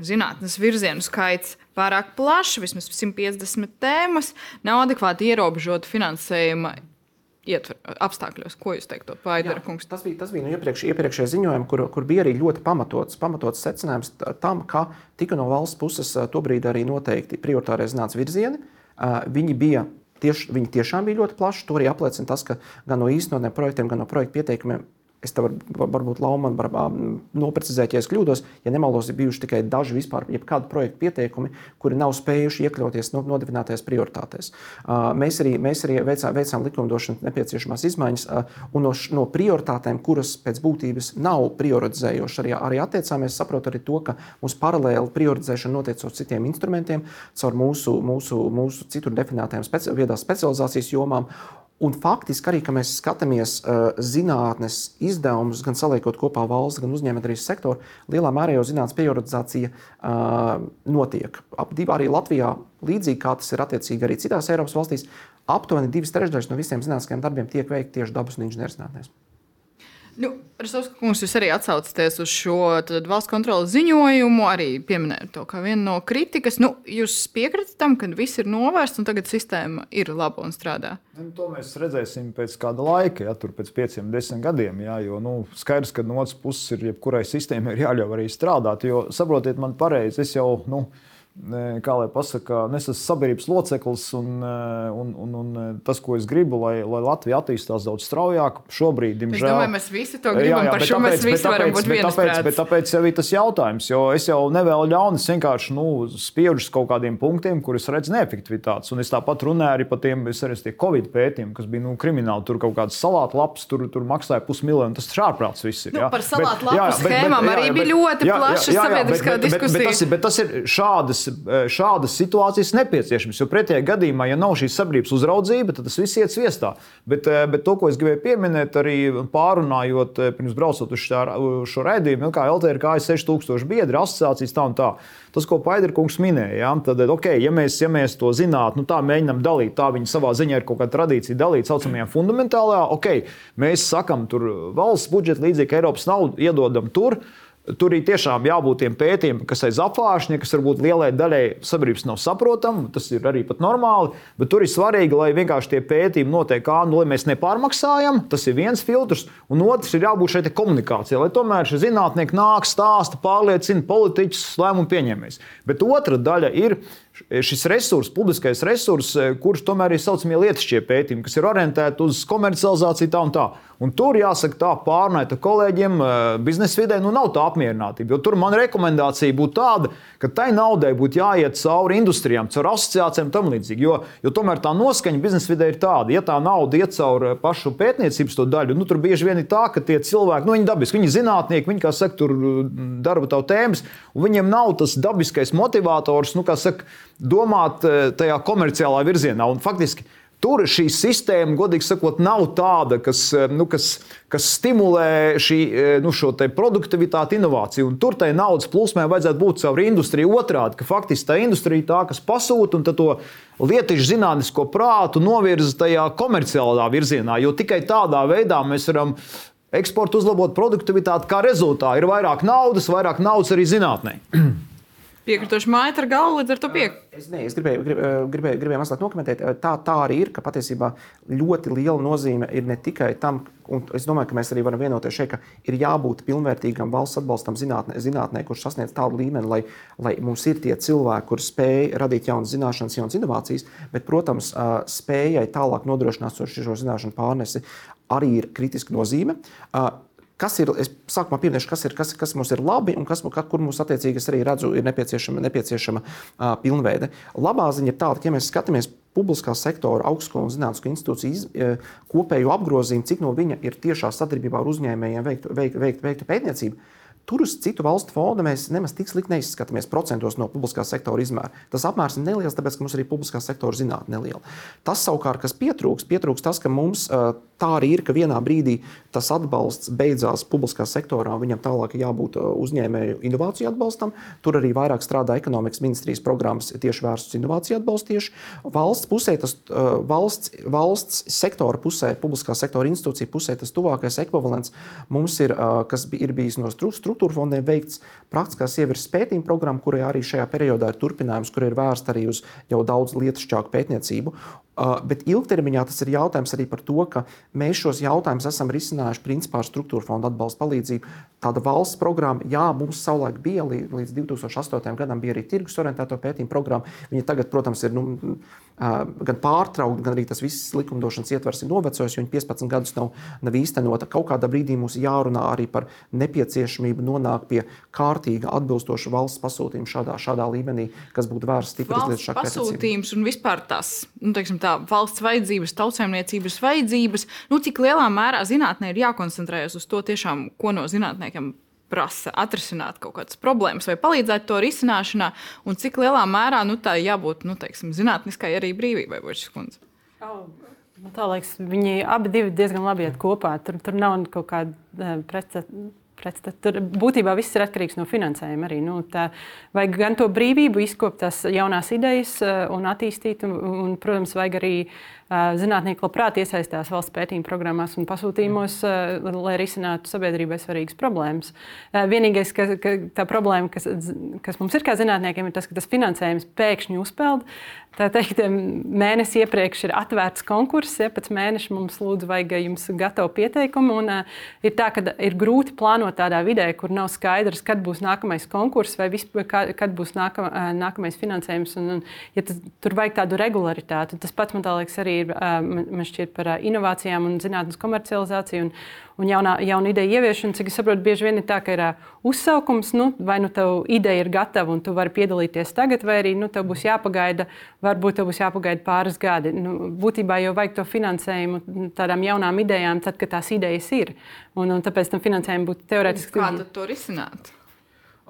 zinātnes virzienu skaits pārāk plašs, vismaz 150 tēmas, nav adekvāti ierobežota finansējuma ietver, apstākļos. Ko jūs teiktu, Paidara kungs? Tas bija, tas bija no iepriekš, iepriekšējā ziņojuma, kur, kur bija arī ļoti pamatots, pamatots secinājums tam, ka tika no valsts puses tobrīd arī noteikti prioritārie zinātnīs virzieni. Viņi bija tieši, viņi tiešām bija ļoti plaši. To arī apliecina tas, ka gan no īstenotiem projektiem, gan no projektu pieteikumiem Es te var, varbūt Laumanu var noprecizēt, ja es kļūdos. Ja nemaldos, ir bijuši tikai daži vispār, jebkādu projektu pieteikumi, kuri nav spējuši iekļauties nodibinātajās prioritātēs. Mēs arī, mēs arī veicām, veicām likumdošanas nepieciešamās izmaiņas, un no, no prioritātēm, kuras pēc būtības nav prioritizējošas, arī, arī attiecāmies. Saprotu arī to, ka mums paralēli prioritizēšana notiek caur citiem instrumentiem, caur mūsu, mūsu, mūsu citur definētajām speci viedās specializācijas jomām. Un faktiski arī, ka mēs skatāmies uh, zinātnes izdevumus, gan saliekot kopā valsts, gan uzņēmējdarbības sektoru, lielā mērā jau zinātnīs prioritizācija uh, notiek. Ap divi arī Latvijā, līdzīgi kā tas ir attiecīgi arī citās Eiropas valstīs, aptuveni divas trešdaļas no visiem zinātniskiem darbiem tiek veikti tieši dabas un inženierzinātnēs. Nu, Rastovska kungs, jūs arī atsaucaties uz šo valsts kontrolas ziņojumu, arī pieminējot to kā vienu no kritikas. Nu, jūs piekritat tam, ka viss ir novērsts un tagad sistēma ir laba un strādā? Nu, to mēs redzēsim pēc kāda laika, ja tur pēc pieciem, desmit gadiem. Jā, jo nu, skaidrs, ka no otras puses ir jebkurai sistēmai jāļauj arī strādāt. Jo saprotiet, man pareizi, es jau. Nu, kā lai pasakā, es esmu sabiedrības loceklis, un, un, un, un tas, ko es gribu, lai, lai Latvija attīstās daudz straujāk, šobrīd, diemžēl. Es domāju, mēs visi to gribam, jā, jā, par šo tāpēc, mēs visi varam būt viensprāts. Bet tāpēc ir tas jautājums, jo es jau nevēlu ļaunu, es vienkārši nu, spiežu uz kaut kādiem punktiem, kur es redzu neefektivitātes. Un es tāpat runāju arī par tiem, es arī tie Covid pētījumi, kas bija nu, krimināli, tur kaut kāds salātu laps, tur, tur maksāja pusmiljonu, tas šārprāts viss ir. Nu, par salātu lapu schēmām arī bija ļoti plaša sabiedriskā diskusija. Bet tas ir šādas šādas, šādas situācijas nepieciešamas. Jo pretējā gadījumā, ja nav šīs sabiedrības uzraudzība, tad tas viss iet sviestā. Bet, bet to, ko es gribēju pieminēt, arī pārunājot pirms braucot uz šo raidījumu, kā LTRK ir 6000 biedri, asociācijas tā un tā. Tas, ko Paiderkungs minēja, ja, tad, okay, ja, mēs, ja mēs to zinātu, nu, tā mēģinām dalīt, tā viņi savā ziņā ir kaut kāda tradīcija dalīt, tā saucamajā fundamentālajā, ok, mēs sakām, tur valsts budžeta līdzekļu Eiropas naudu iedodam tur. Tur ir tiešām jābūt tiem pētījumiem, kas aiz apgājuma, kas varbūt lielai daļai sabiedrības nav saprotami. Tas ir arī normāli. Bet tur ir svarīgi, lai vienkārši tie pētījumi notiek kā, nu, lai mēs nepārmaksājam. Tas ir viens filtrs. Un otrs ir jābūt šai komunikācijai, lai tomēr šie zinātnieki nāk, stāsta, pārliecina politiķus, lēmumu pieņēmējus. Bet otra daļa ir šis resurs, publiskais resurs, eh, kurš tomēr ir saucamie lietišķie pētījumi, kas ir orientēti uz komercializāciju tā un tā. Un tur jāsaka, tā pārnaita kolēģiem eh, biznesa vidē nu, nav tā apmierinātība. Tur man rekomendācija būtu tāda, ka tai naudai būtu jāiet cauri industrijām, caur asociācijām un tam līdzīgi. Jo, jo tomēr tā noskaņa biznesa vidē ir tāda, ja tā nauda iet cauri pašu pētniecības daļu, nu, tur bieži vien ir tā, ka tie cilvēki, nu, viņi dabiski, viņi zinātnieki, viņi, kā saka, tur darba tavu tēmas, un viņiem nav tas dabiskais motivators, nu, kā saka, domāt eh, tajā komerciālā virzienā. Un faktiski tur šī sistēma, godīgi sakot, nav tāda, kas, eh, nu, kas, kas stimulē šī, eh, nu, šo produktivitāti, inovāciju. Un tur tai naudas plūsmai vajadzētu būt caur industriju otrādi, ka faktiski tā industrija tā, kas pasūta un to lietišķu zinātnisko prātu novirza tajā komerciālā virzienā. Jo tikai tādā veidā mēs varam eksportu uzlabot produktivitāti, kā rezultātā ir vairāk naudas, vairāk naudas arī zinātnē. [CLEARS THROAT] Piekritoši māja ar galvu, līdz ar to piekrīt. Es, ne, es gribēju, gribēju, gribēju, gribēju mazliet nokomentēt. Tā, tā arī ir, ka patiesībā ļoti liela nozīme ir ne tikai tam, un es domāju, ka mēs arī varam vienoties šeit, ka ir jābūt pilnvērtīgam valsts atbalstam zinātnē, zinātnē kurš sasniedz tādu līmeni, lai, lai mums ir tie cilvēki, kuriem spēj radīt jaunas zināšanas, jaunas inovācijas, bet, protams, spējai tālāk nodrošināt šo zināšanu pārnesi arī ir kritiska nozīme kas ir, es sākumā pieminēšu, kas, ir, kas, kas mums ir labi un kas, kur mums attiecīgi es arī redzu, ir nepieciešama, nepieciešama uh, pilnveide. Labā ziņa ir tāda, ka, ja mēs skatāmies publiskā sektora augstskolu un zinātnisko institūciju iz, kopējo apgrozījumu, cik no viņa ir tiešā sadarbībā ar uzņēmējiem veikta veikt, veikt, veikt pētniecība, Tur uz citu valstu fondu mēs nemaz tik slikti neizskatāmies procentos no publiskā sektora izmēra. Tas apmērs ir neliels, tāpēc, ka mums arī publiskā sektora zinātnē neliela. Tas savukārt, kas pietrūkst, pietrūkst tas, ka mums tā arī ir, ka vienā brīdī tas atbalsts beidzās publiskā sektorā, viņam tālāk jābūt uzņēmēju inovāciju atbalstam. Tur arī vairāk strādā ekonomikas ministrijas programmas tieši vērstas inovāciju atbalstu. Tieši valsts pusē, tas valsts, valsts sektora pusē, publiskā sektora institūcija pusē, tas tuvākais ekvivalents mums ir, kas ir bijis no struktūra fondiem veikts praktiskās ievirzes pētījuma programma, kurai arī šajā periodā ir turpinājums, kur ir vērsta arī uz jau daudz lietišķāku pētniecību. Uh, bet ilgtermiņā tas ir jautājums arī par to, ka mēs šos jautājumus esam risinājuši principā ar struktūra fonda atbalsta palīdzību. Tāda valsts programma, jā, mums savulaik bija līdz 2008. gadam, bija arī tirgus orientēto pētījumu programma. Viņa tagad, protams, ir nu, gan pārtraukta, gan arī tas viss likumdošanas ietvers ir novecojis, jo viņa 15 gadus nav, nav īstenota. Kaut kādā brīdī mums jārunā arī par nepieciešamību nonākt pie kārtīga, atbilstoša valsts pasūtījuma šādā, šādā līmenī, kas būtu vērsts stipri uz lietu šādu pasūtījumu. Un vispār tās nu, teiksim, tā, valsts vajadzības, tautsēmniecības vajadzības, nu, cik lielā mērā zinātnē ir jākoncentrējas uz to, tiešām, ko no zinātniekiem prasa atrisināt kaut kādas problēmas vai palīdzēt to risināšanā, un cik lielā mērā nu, tā jābūt nu, teiksim, zinātniskai arī brīvībai, Bočs kundze. Oh. Tā liekas, viņi abi diezgan labi iet kopā. Tur, tur nav kaut kāda uh, pretestas pretstata. Tur būtībā viss ir atkarīgs no finansējuma arī. Nu, tā, vajag gan to brīvību, izkopt tās jaunās idejas un attīstīt, un, un protams, vajag arī zinātnieki labprāt iesaistās valsts pētījuma programmās un pasūtījumos, lai risinātu sabiedrībai svarīgas problēmas. Vienīgais, ka, ka tā problēma, kas, kas mums ir kā zinātniekiem, ir tas, ka tas finansējums pēkšņi uzpeld. Tā teikt, mēnesi iepriekš ir atvērts konkurss, ja pēc mēneša mums lūdzu vajag jums gatavu pieteikumu. Un, uh, ir tā, ka ir grūti plānot tādā vidē, kur nav skaidrs, kad būs nākamais konkurss vai vispār, kad būs nākam, nākamais finansējums. Un, un, ja tas, tur vajag tādu regularitāti. Tas pats man liekas arī ir man šķiet par inovācijām un zinātnes komercializāciju un, un jaunā, jaunu ideju ieviešanu. Cik es saprotu, bieži vien ir tā, ka ir uzsaukums, nu, vai nu tev ideja ir gatava un tu vari piedalīties tagad, vai arī nu, tev būs jāpagaida, varbūt tev būs jāpagaida pāris gadi. Nu, būtībā jau vajag to finansējumu tādām jaunām idejām, tad, kad tās idejas ir. Un, un tāpēc tam finansējumam būtu teorētiski. Kā to risināt?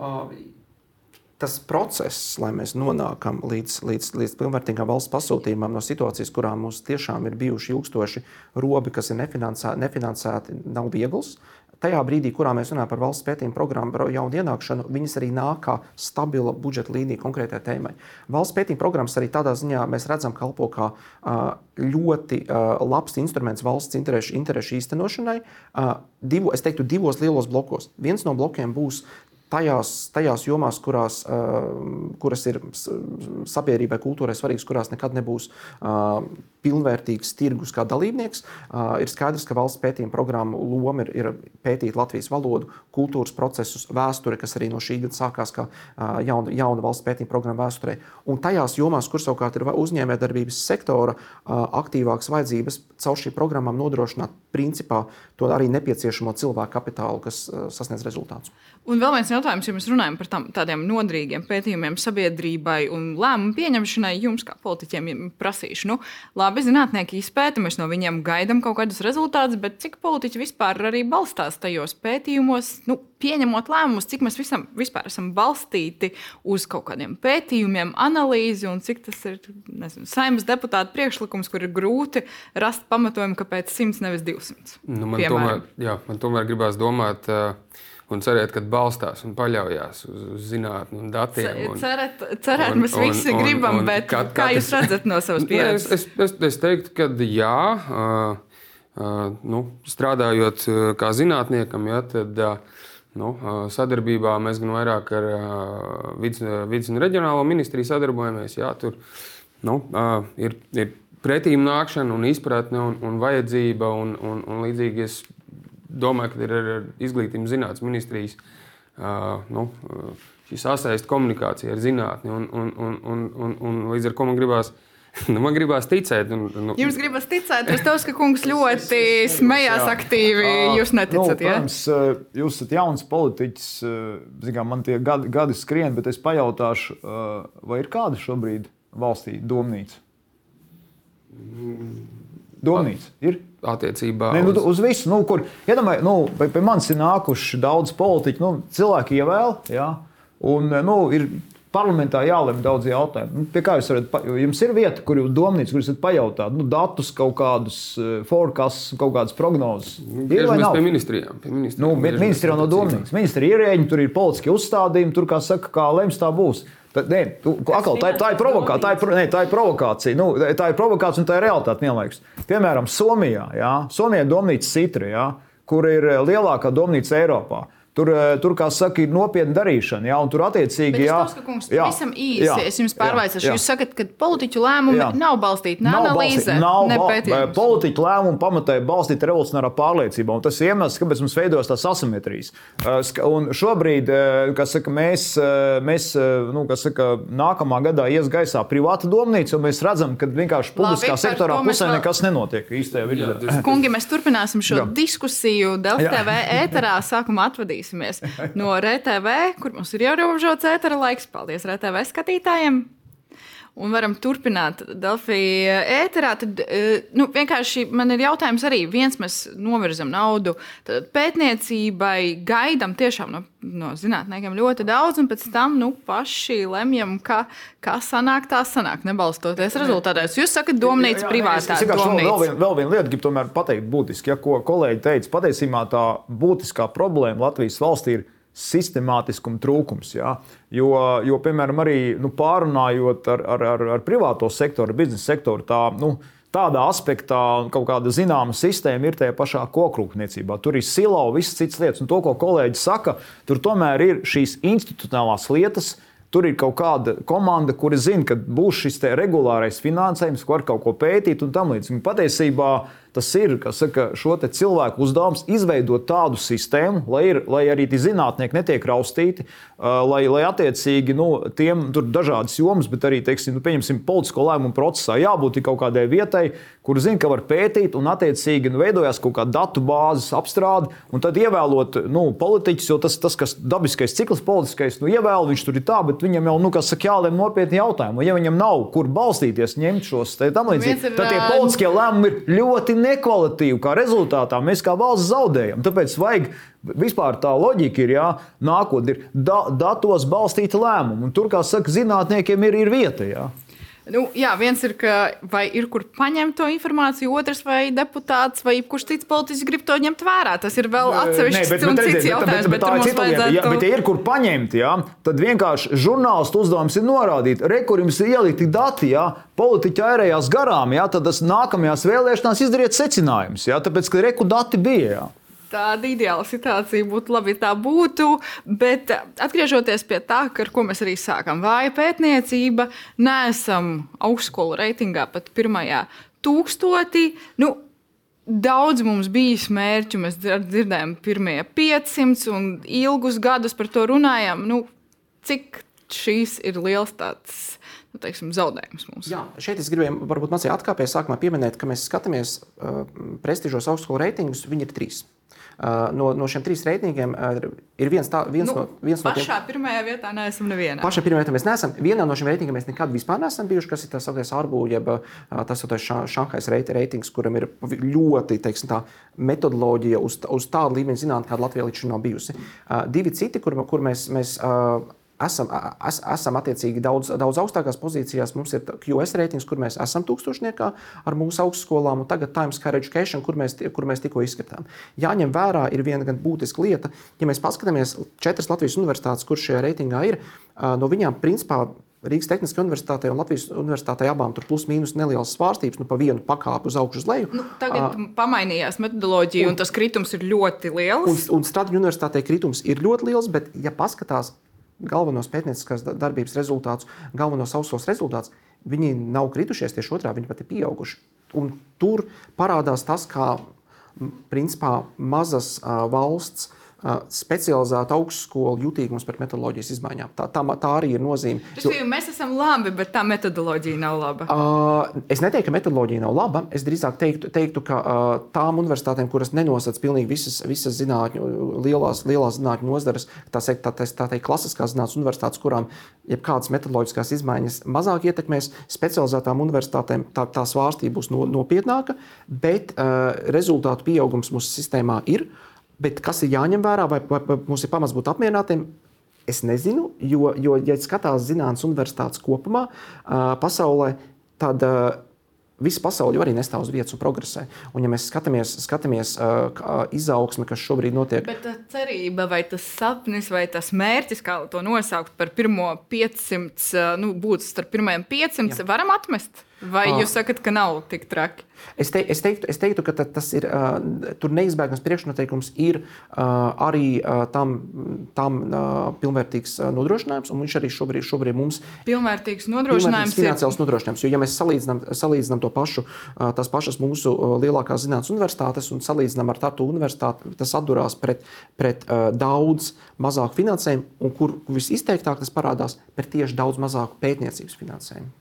Uh, tas process, lai mēs nonākam līdz, līdz, līdz pilnvērtīgam valsts pasūtījumam no situācijas, kurā mums tiešām ir bijuši ilgstoši robi, kas ir nefinansēti, nefinansēti nav viegls tajā brīdī, kurā mēs runājam par valsts pētījumu programmu, jaunu ienākšanu, viņas arī nāk kā stabila budžeta līnija konkrētai tēmai. Valsts pētījuma programmas arī tādā ziņā mēs redzam, kalpo kā ļoti labs instruments valsts interešu, interešu īstenošanai. Divu, teiktu, divos lielos blokos. Viens no blokiem būs tajās, tajās jomās, kurās, uh, kuras ir sabiedrībai, kultūrai svarīgas, kurās nekad nebūs uh, pilnvērtīgs tirgus kā dalībnieks, ir skaidrs, ka valsts pētījuma programma loma ir, ir pētīt Latvijas valodu, kultūras procesus, vēsturi, kas arī no šī gada sākās kā jauna, jauna valsts pētījuma programma vēsturē. Un tajās jomās, kur savukārt ir uzņēmējdarbības sektora aktīvākas vajadzības, caur šīm programmām nodrošināt principā to arī nepieciešamo cilvēku kapitālu, kas sasniedz rezultātus. Un vēl viens jautājums, ja mēs runājam par tam, tādiem nodrīgiem pētījumiem sabiedrībai un lēmumu pieņemšanai, jums kā politiķiem prasīšu, nu, labi, zinātnieki izpēta, mēs no viņiem gaidām kaut kādus rezultātus, bet cik politiķi vispār arī balstās tajos pētījumos, nu, pieņemot lēmumus, cik mēs visam, vispār esam balstīti uz kaut kādiem pētījumiem, analīzi un cik tas ir nezinu, saimnes deputāta priekšlikums, kur ir grūti rast pamatojumu, kāpēc 100 nevis 200. Nu, man, tomēr, jā, man tomēr gribās domāt. Uh, un cerēt, ka balstās un paļaujas uz, uz zinātnē un datiem. Un, cerēt, cerēt un, mēs visi un, gribam, un, un, bet kat, kā jūs redzat no savas [LAUGHS] pieredzes? Es, es, es teiktu, ka jā. Uh, uh, nu, strādājot kā zinātniekam, ja, tad uh, nu, sadarbībā mēs gan vairāk ar uh, vidus un reģionālo ministriju sadarbojamies. Jā, tur nu, uh, ir, ir pretīm nākšana un izpratne un, un vajadzība un, un, un līdzīgi. Es domāju, ka ir ar izglītības zinātnes ministrijas uh, nu, šī sasaiste komunikācija ar zinātni. Un, un, un, un, un, un līdz ar to man gribās. [LAUGHS] Nu, man gribās ticēt. Un, nu. Jums gribas ticēt, tev saku, ka kungs ļoti smējās aktīvi. Jūs neticat, nu? Protams, jūs esat jauns politiķis. Zinām, man tie gadi, gadi skrien, bet es pajautāšu, vai ir kāda šobrīd valstī domnīca? Domnīca ir? attiecībā ne, nu, uz visu. Nu, kur, iedomāj, nu, pie, pie manis ir nākuši daudz politiķu, nu, cilvēki ievēl. Ja, un, nu, ir parlamentā jālemj daudz jautājumu. Nu, pie kā jūs varat, jums ir vieta, kur jūs domnīca, kur jūs varat pajautāt, nu, datus, kaut kādus eh, forecasts, kaut kādas prognozes. Nu, ir vai nav? Pie ministrijām. Pie ministrijām nu, ministrijā no domnīcas. Ministri ir ierēģi, tur ir politiskie uzstādījumi, tur, kā saka, kā lems tā būs. Tad, nē, tu, akal, tā, tā, ir provokā, tā, ir, nē, tā ir provokācija. Nu, tā ir provokācija un tā ir realitāte vienlaikus. Piemēram, Somijā. Jā, Somijā ir domnīca Citra, jā, kur ir eh, lielākā domnīca Eiropā. Tur, eh, tur, kā saka, ir nopietna darīšana. Jā, un tur attiecīgi jā, tas, kungs, jā, visam īsi. Jā, es jums pārvaicāšu, jūs sakat, ka politiķu lēmumi jā. nav balstīti ne analīzē, ne pētījumos. Politiķu lēmumu pamatē balstīta revolucionārā pārliecībā, un tas ir iemesls, kāpēc mums veidojas tās asimetrijas. Eh, un šobrīd, eh, kas saka, mēs, mēs nu, saka, nākamā gadā ies gaisā privāta domnīca, un mēs redzam, ka vienkārši publiskā Labi, sektorā pusē vēl... nekas nenotiek īstajā virzībā. Kungi, mēs turpināsim šo jā. diskusiju Delta TV ēterā sākumā atvadīt klausīsimies no RTV, kur mums ir ierobežots ētera laiks. Paldies RTV skatītājiem! Un varam turpināt Delfija ēterā, tad eh, nu, vienkārši man ir jautājums arī. Viens, mēs novirzam naudu pētniecībai, gaidām tiešām no, no zinātniekiem ļoti daudz, un pēc tam nu, paši lemjam, ka, kā sanāk, tā sanāk, nebalstoties rezultātos. Jūs sakat, domnīca privātā. Es, es vēl, vēl, vēl viena lieta, gribu tomēr pateikt būtiski, ja ko kolēģi teica. Patiesībā tā būtiskā problēma Latvijas valstī ir sistemātiskuma trūkums. Ja? Jo, jo, piemēram, arī nu, pārunājot ar, ar, ar, ar privāto sektoru, biznesa sektoru, tā, nu, tādā aspektā kaut kāda zināma sistēma ir tajā pašā kokrūpniecībā. Tur ir silo, visas citas lietas. Un to, ko kolēģis saka, tur tomēr ir šīs institucionālās lietas. Tur ir kaut kāda komanda, kuri zina, ka būs šis regulārais finansējums, ko var kaut ko pētīt un tam līdzīgi. Patiesībā Tas ir saka, šo cilvēku uzdevums izveidot tādu sistēmu, lai, ir, lai arī tie zinātnieki netiek raustīti, lai, lai attiecīgi nu, tiem tur ir dažādas jomas, bet arī teiksim, nu, politisko lēmumu procesā jābūt kaut kādai vietai, kur zina, ka var pētīt, un attiecīgi nu, veidojās kaut kāda datu bāzes apstrāde, un tad ievēlot nu, politiķus, jo tas, tas kas dabiskais cikls, politiskais, nu, ievēl, viņš tur ir tā, bet viņam jau, nu, kas saka, jālem nopietni jautājumi. Ja viņam nav kur balstīties, ņemt šos tam līdzīgi, tad tie politiskie lēmumi ir ļoti nekvalitīvi, kā rezultātā mēs kā valsts zaudējam. Tāpēc vajag vispār tā loģika ir, jā, nākotnē ir da, datos balstīta lēmuma. Un tur, kā saka, zinātniekiem ir, ir vieta. Jā. Nu, jā, viens ir, ka vai ir kur paņemt to informāciju, otrs vai deputāts vai kurš cits politiķis grib to ņemt vērā. Tas ir vēl atsevišķs bet, un bet, cits bet, jautājums. Bet, bet, bet, cita lieta. vajadzētu... Ja, bet, ja ir kur paņemt, jā, tad vienkārši žurnālistu uzdevums ir norādīt, kur jums ir ielikti dati, jā, politiķi ērējās garām, jā, tad tas nākamajās vēlēšanās izdariet secinājumus, jā, tāpēc, ka reku dati bija. Jā. Tāda ideāla situācija būtu labi, ja tā būtu. Bet atgriežoties pie tā, ar ko mēs arī sākām, vāja pētniecība, neesam augstskolu reitingā pat pirmajā tūkstotī. Nu, Daudz mums bija mērķu, mēs dzirdējām, pirmie 500 un ilgus gadus par to runājām. Nu, cik šīs ir liels tāds nu, teiksim, zaudējums mums? Jā, šeit es gribēju, varbūt mazliet atkāpties, sākumā pieminēt, ka mēs skatāmies uh, prestižos augstskolu reitingus, viņi ir trīs. Uh, no, no šiem trim reitingiem uh, ir viens, tā, viens, nu, no, viens no tiem. Pašā pirmajā vietā neesam nevienā. Pašā pirmajā vietā mēs neesam. Vienā no šiem reitingiem mēs nekad vispār neesam bijuši, kas ir tas sauktais ARBU, jeb tas ir Šanhais reitings, kuram ir ļoti teiksim, tā, metodoloģija uz, uz tādu līmeni zinātnē, kāda Latvijā līdz šim nav bijusi. Divi citi, kur, kur mēs, mēs esam, es, esam attiecīgi daudz, daudz augstākās pozīcijās. Mums ir QS reitings, kur mēs esam tūkstošniekā ar mūsu augstskolām, un tagad Times Square Education, kur mēs, kur mēs tikko izskatām. Jāņem vērā ir viena gan būtiska lieta, ja mēs paskatāmies četras Latvijas universitātes, kur šajā reitingā ir, no viņām principā. Rīgas Tehniskajā universitātē un Latvijas universitātē abām tur plus mīnus nelielas svārstības, nu pa vienu pakāpi uz augšu uz leju. Nu, tagad uh, pamainījās metodoloģija, un, un tas kritums ir ļoti liels. Un, un Stradiņu universitātē kritums ir ļoti liels, bet, ja paskatās galvenos pētnieciskās darbības rezultātus, galvenos ausos rezultātus, viņi nav kritušies tieši otrādi, viņi pat ir pieauguši. Un tur parādās tas, kā principā mazas valsts specializēta augstskola jutīgums pret metodoloģijas izmaiņām. Tā, tā, tā arī ir nozīme. Jo, mēs esam labi, bet tā metodoloģija nav laba. Uh, es neteiktu, ka metodoloģija nav laba. Es drīzāk teiktu, teiktu ka uh, tām universitātēm, kuras nenosac pilnīgi visas, visas zinātņu, lielās, lielās zinātņu nozares, tā teikt, tā, tā, tā teikt, klasiskās zinātnes universitātes, kurām jebkādas metodoloģiskās izmaiņas mazāk ietekmēs, specializētām universitātēm tā, tā svārstība būs no, nopietnāka, bet uh, rezultātu pieaugums mūsu sistēmā ir. Uh, Bet kas ir jāņem vērā, vai, vai, vai mums ir pamats būt apmierinātiem? Es nezinu, jo, jo ja skatās zinātnīs universitātes kopumā, uh, pasaulē, tad uh, visa pasaule arī nestāv uz vietas un progresē. Un, ja mēs skatāmies, skatāmies uh, izaugsmi, kas šobrīd notiek, bet tā cerība, vai tas sapnis, vai tas mērķis, kā to nosaukt par pirmo 500, nu, būt starp pirmajiem 500, Jā. varam atmest? Vai jūs sakat, ka nav tik traki? Es, te, es, teiktu, es teiktu, ka tas ir uh, neizbēgams priekšnoteikums, ir uh, arī uh, tam, tam uh, pilnvērtīgs uh, nodrošinājums, un viņš arī šobrīd, šobrīd mums pilnvērtīgs nodrošinājums. Finansiāls ir... nodrošinājums, jo ja mēs salīdzinām, salīdzinām to pašu, uh, tās pašas mūsu uh, lielākās zinātnes universitātes un salīdzinām ar Tartu universitāti, tas atdurās pret, pret uh, daudz mazāku finansējumu, un kur visizteiktāk tas parādās pret tieši daudz mazāku pētniecības finansējumu.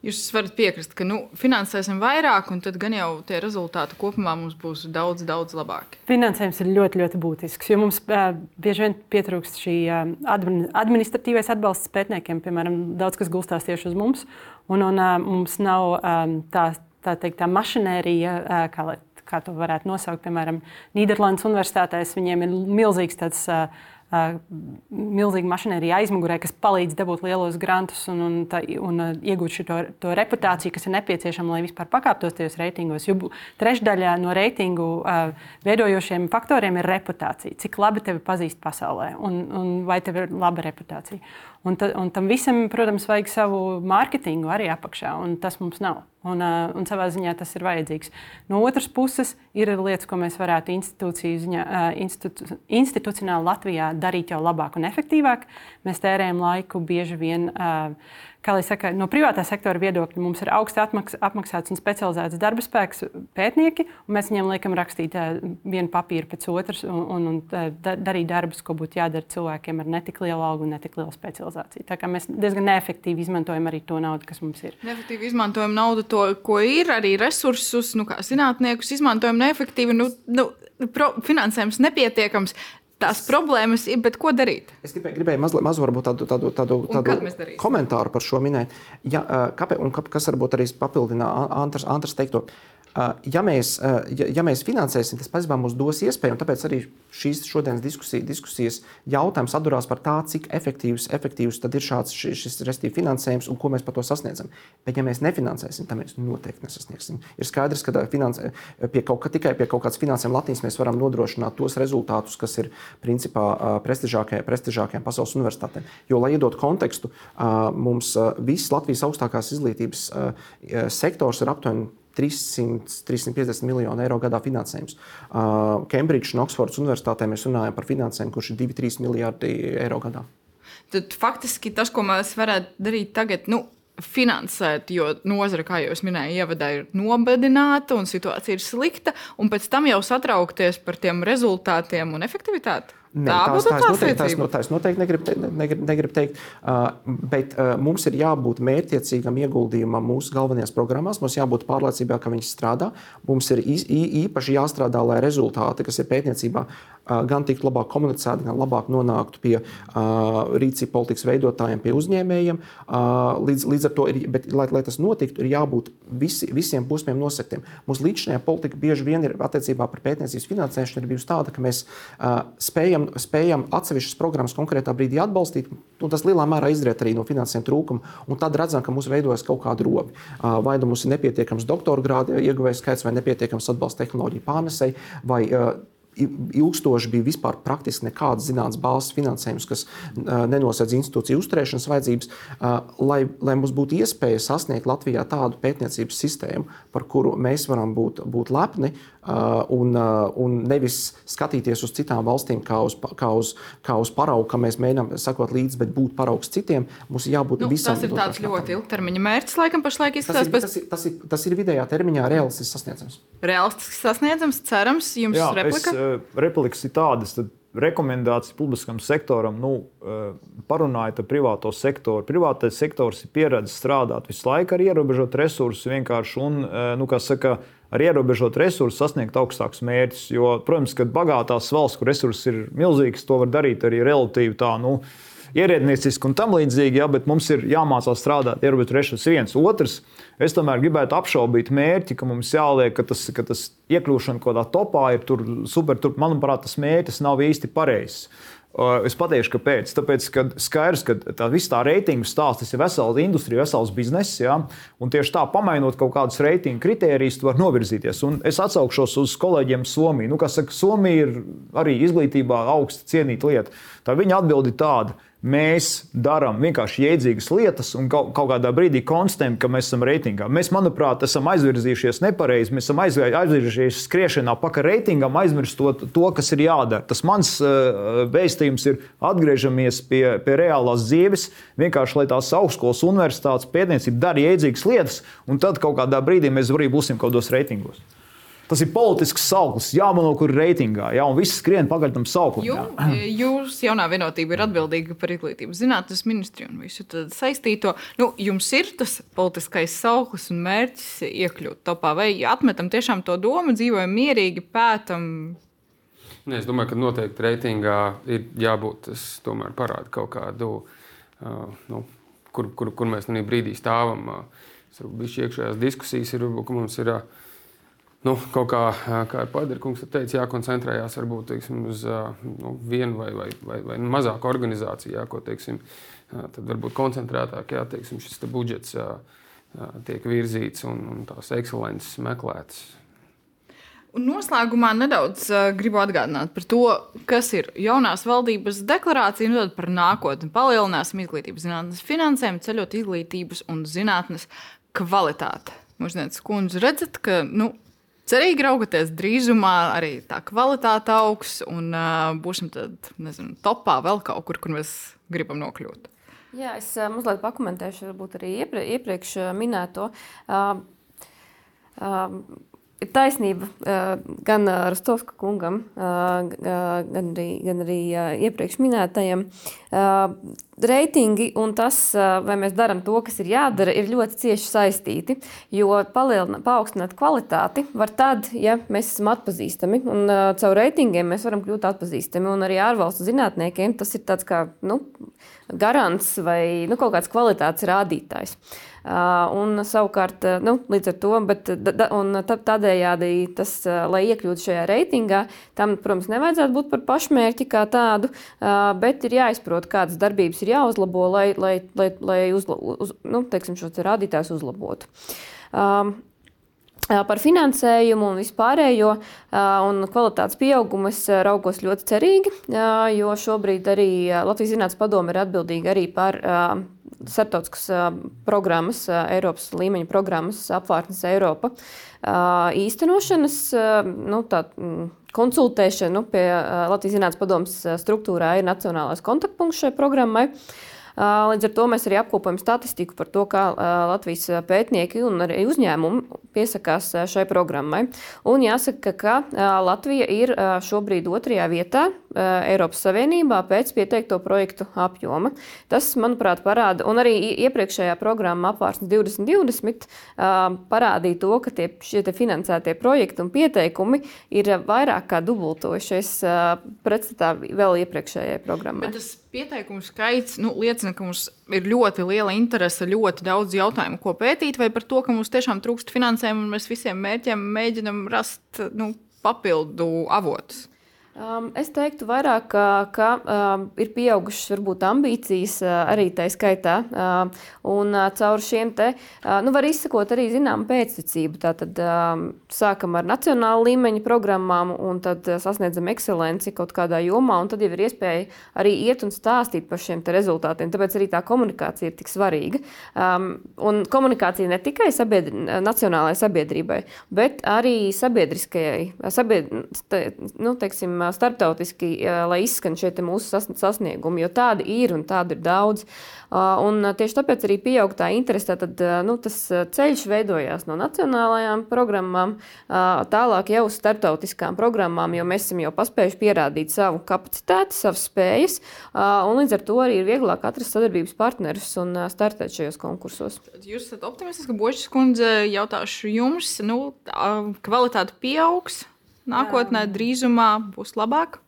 Jūs varat piekrist, ka nu, finansēsim vairāk, un tad gan jau tie rezultāti kopumā mums būs daudz, daudz labāki. Finansējums ir ļoti, ļoti būtisks, jo mums bieži vien pietrūkst šī administratīvais atbalsts pētniekiem. Piemēram, daudz kas gulstās tieši uz mums, un, un mums nav tā, tā, teikt, tā mašinērija, kā, kā to varētu nosaukt. Piemēram, Nīderlandes universitātēs viņiem ir milzīgs tāds. Milzīga mašinērija aizmugurē, kas palīdz dabūt lielos grantus un, un, tā, un iegūt šo to reputāciju, kas ir nepieciešama, lai vispār pakāptos tajos reitingos. Jo trešdaļā no reitingu veidojošiem faktoriem ir reputācija. Cik labi tevi pazīst pasaulē un, un vai tev ir laba reputācija. Un, ta, un tam visam, protams, vajag savu mārketingu arī apakšā, un tas mums nav. Un, un savā ziņā tas ir vajadzīgs. No otras puses, ir lietas, ko mēs varētu ziņā, institu, institucionāli Latvijā darīt jau labāk un efektīvāk. Mēs tērējam laiku bieži vien. Uh, kā lai saka, no privātā sektora viedokļa mums ir augsts apmaks, apmaksāts un specializēts darba spēks, pētnieki, un mēs viņiem liekam rakstīt uh, vienu papīru pēc otras un, un, un da, darīt darbus, ko būtu jādara cilvēkiem ar netik lielu algu un netik lielu specializāciju. Tā kā mēs diezgan neefektīvi izmantojam arī to naudu, kas mums ir. Neefektīvi izmantojam naudu, to, ko ir, arī resursus, nu, kā zinātniekus izmantojam neefektīvi. Nu, nu, Pro, finansējums nepietiekams tās problēmas ir, bet ko darīt? Es gribēju, gribēju mazliet mazu tādu, tādu, tādu, tādu komentāru par šo minēt. Ja, kāpēc, un kas varbūt arī papildina Antras, Antras teikto. Ja mēs, ja, mēs finansēsim, tas patiesībā mums dos iespēju, un tāpēc arī šīs šodienas diskusija, diskusijas jautājums atdurās par tā, cik efektīvs, efektīvs ir šāds šis, šis finansējums un ko mēs par to sasniedzam. Bet, ja mēs nefinansēsim, tad mēs noteikti nesasniegsim. Ir skaidrs, ka finansē, pie kaut, ka tikai pie kaut kādas finansējuma latīs mēs varam nodrošināt tos rezultātus, kas ir principā prestižākajām, prestižākajām pasaules universitātēm. Jo, lai iedotu kontekstu, mums viss Latvijas augstākās izglītības sektors ir aptuveni 300, 350 miljonu eiro gadā finansējums. Kembridžas uh, un Oksfordas universitātē mēs runājam par finansējumu, kurš ir 2-3 miljardi eiro gadā. Tad faktiski tas, ko mēs varētu darīt tagad, nu, finansēt, jo nozara, kā jau minēju, ievadā ir nobadināta un situācija ir slikta, un pēc tam jau satraukties par tiem rezultātiem un efektivitāti. Ne, tā tās, tās, noteikti, tās, no, tās noteikti negrib, negrib, negrib teikt, uh, bet uh, mums ir jābūt mērķiecīgam ieguldījumam mūsu galvenajās programmās. Mums jābūt pārliecībā, ka viņas strādā. Mums ir īpaši jāstrādā, lai rezultāti, kas ir pētniecībā, gan tiktu labāk komunicēti, gan labāk nonāktu pie rīcību politikas veidotājiem, pie uzņēmējiem. Līdz, līdz ar to, ir, bet, lai, lai tas notiktu, ir jābūt visi, visiem posmiem nosektiem. Mūsu līdzinājā politika bieži vien ir attiecībā par pētniecības finansēšanu bijusi tāda, ka mēs spējam spējam, atsevišķas programmas konkrētā brīdī atbalstīt. Tas lielā mērā izriet arī no finansējuma trūkuma. Tad redzam, ka mums veidojas kaut kāda roba. Vai nu mums ir nepietiekams doktora grāda ieguvēja skaits, vai nepietiekams atbalsta tehnoloģiju pārnesēji, vai ilgstoši bija vispār praktiski nekāds zinātnīs bāzes finansējums, kas nenosedz institūciju uzturēšanas vajadzības, lai, lai mums būtu iespēja sasniegt Latvijā tādu pētniecības sistēmu, par kuru mēs varam būt, būt lepni un, un nevis skatīties uz citām valstīm kā uz, kā uz, kā uz paraugu, ka mēs mēģinām sekot līdzi, bet būt paraugs citiem. Mums ir jābūt nu, visam. Tas ir tāds ļoti ilgtermiņa mērķis, laikam, pašlaik izskatās. Tas ir, tas, ir, tas, ir, tas ir vidējā termiņā realistiski sasniedzams. Realistiski sasniedzams, cerams, jums Jā, replika? Es, uh, replikas ir tādas. Tad rekomendācija publiskam sektoram, nu, parunājot ar privāto sektoru. Privātais sektors ir pieredzējis strādāt visu laiku ar ierobežotu resursu, vienkārši un, nu, kā saka, ar ierobežotu resursu sasniegt augstākus mērķus. Jo, protams, ka bagātās valsts, kur resursi ir milzīgas, to var darīt arī relatīvi tā. Nu, Ierēdnieciski un tam līdzīgi, ja, bet mums ir jāmācās strādāt ierobežotu resursu viens. Otrs, es tomēr gribētu apšaubīt mērķi, ka mums jāliek, ka tas, ka tas iekļūšana kaut kādā topā ir tur super, tur, manuprāt, tas mērķis nav īsti pareizs. Es pateikšu, kāpēc. Tāpēc, ka skaidrs, ka tā visa tā reitingu stāsts tas ir vesels industrija, vesels bizness. Ja? Un tieši tā, pamainot kaut kādus reitingu kritērijus, tu vari novirzīties. Un es atsaukšos uz kolēģiem Somiju. Nu, saka, Somija ir arī izglītībā augsta cienīta lieta. Tā viņa atbild ir tāda mēs darām vienkārši jēdzīgas lietas un kaut, kaut kādā brīdī konstatējam, ka mēs esam reitingā. Mēs, manuprāt, esam aizvirzījušies nepareizi. Mēs esam aizvirzījušies skriešanā pakaļ reitingam, aizmirstot to, kas ir jādara. Tas mans uh, vēstījums ir atgriežamies pie, pie reālās dzīves, vienkārši lai tās augstskolas, universitātes, pētniecība dara jēdzīgas lietas, un tad kaut kādā brīdī mēs arī būsim kaut kādos reitingos. Tas ir politisks sauklis, jāmano, kur reitingā, jā, un viss skrien pakaļ tam sauklim. [CLEARS THROAT] Jūs, jaunā vienotība, ir atbildīga par izglītības zinātnes ministriju un visu saistīto. Nu, jums ir tas politiskais sauklis un mērķis iekļūt topā, vai atmetam tiešām to domu, dzīvojam mierīgi, pētam. Ne, es domāju, ka noteikti reitingā ir jābūt. Tas tomēr parāda kaut kādu, uh, nu, kur, kur, kur mēs tajā brīdī stāvam. Uh, Varbūt iekšējās diskusijas ir, ka mums ir uh, nu, kaut kā, kā Padarkungs teica, jākoncentrējās varbūt teiksim, uz nu, vienu vai, vai, vai, vai mazāku organizāciju, jā, ko teiksim, tad varbūt koncentrētāk jā, teiksim, šis te budžets jā, tiek virzīts un, un tās ekscelences meklētas. Un noslēgumā nedaudz uh, gribu atgādināt par to, kas ir jaunās valdības deklarācija un par nākotni. Palielināsim izglītības zinātnes finansējumu, ceļot izglītības un zinātnes kvalitāti. Mūžnieces kundze, redzat, ka nu, cerīgi raugoties, drīzumā arī tā kvalitāte augs un uh, būsim tad, nezinu, topā vēl kaut kur, kur mēs gribam nokļūt. Jā, es uh, mazliet pakomentēšu, varbūt arī ieprie, iepriekš minēto. Uh, uh, Ir taisnība gan Rostovska kungam, gan arī, gan arī iepriekš minētajam. Reitingi un tas, vai mēs darām to, kas ir jādara, ir ļoti cieši saistīti. Jo paaugstināt kvalitāti var tad, ja mēs esam atpazīstami. Un caur reitingiem mēs varam kļūt atpazīstami. Un arī ārvalstu zinātniekiem tas ir tāds kā. Nu, garants vai nu, kaut kāds kvalitātes rādītājs. Un savukārt, nu, līdz ar to, bet, da, tādējādi tas, lai iekļūtu šajā reitingā, tam, protams, nevajadzētu būt par pašmērķi kā tādu, bet ir jāizprot, kādas darbības ir jāuzlabo, lai, lai, lai, lai uzla, uz, nu, teiksim, šos rādītājus uzlabotu. Um, Par finansējumu un vispārējo un kvalitātes pieaugumu es raugos ļoti cerīgi, jo šobrīd arī Latvijas Zinātnes padome ir atbildīga arī par starptautiskas programmas, Eiropas līmeņa programmas apvārtnes Eiropa īstenošanas nu, tā, konsultēšanu pie Latvijas Zinātnes padomas struktūrā ir nacionālais kontaktpunkts šai programmai. Līdz ar to mēs arī apkopojam statistiku par to, kā Latvijas pētnieki un arī uzņēmumi piesakās šai programmai. Un jāsaka, ka Latvija ir šobrīd otrajā vietā Eiropas Savienībā pēc pieteikto projektu apjoma. Tas, manuprāt, parāda, un arī iepriekšējā programma apvārsnes 2020 parādīja to, ka tie, šie finansētie projekti un pieteikumi ir vairāk kā dubultojušies pretstatā vēl iepriekšējai programmai. Bet tas pieteikumu skaits nu, liecina, ka mums ir ļoti liela interese, ļoti daudz jautājumu, ko pētīt, vai par to, ka mums tiešām trūkst finansējumu un mēs visiem mērķiem mēģinam rast nu, papildu avotus. Um, es teiktu, vairāk, ka, ka um, ir pieaugušas varbūt ambīcijas uh, arī tā skaitā. Uh, un uh, caur šiem te uh, nu, var izsakot arī zinām pēcticību. Tātad um, sākam ar nacionālu līmeņa programmām un tad uh, sasniedzam ekscelenci kaut kādā jomā. Un tad jau ir iespēja arī iet un stāstīt par šiem rezultātiem. Tāpēc arī tā komunikācija ir tik svarīga. Um, un komunikācija ne tikai sabiedri, nacionālajai sabiedrībai, bet arī sabiedriskajai, sabied, te, nu, teiksim, starptautiski, lai izskan šie mūsu sasniegumi, jo tādi ir un tādi ir daudz. Un tieši tāpēc arī pieaug tā interese. Tad nu, tas ceļš veidojās no nacionālajām programmām, tālāk jau uz starptautiskām programmām, jo mēs esam jau paspējuši pierādīt savu kapacitāti, savas spējas, un līdz ar to arī ir vieglāk atrast sadarbības partnerus un startēt šajos konkursos. Jūs esat optimists, ka Bošs kundze jautāšu jums, nu, kvalitāte pieaugs nākotnē, drīzumā būs labāk?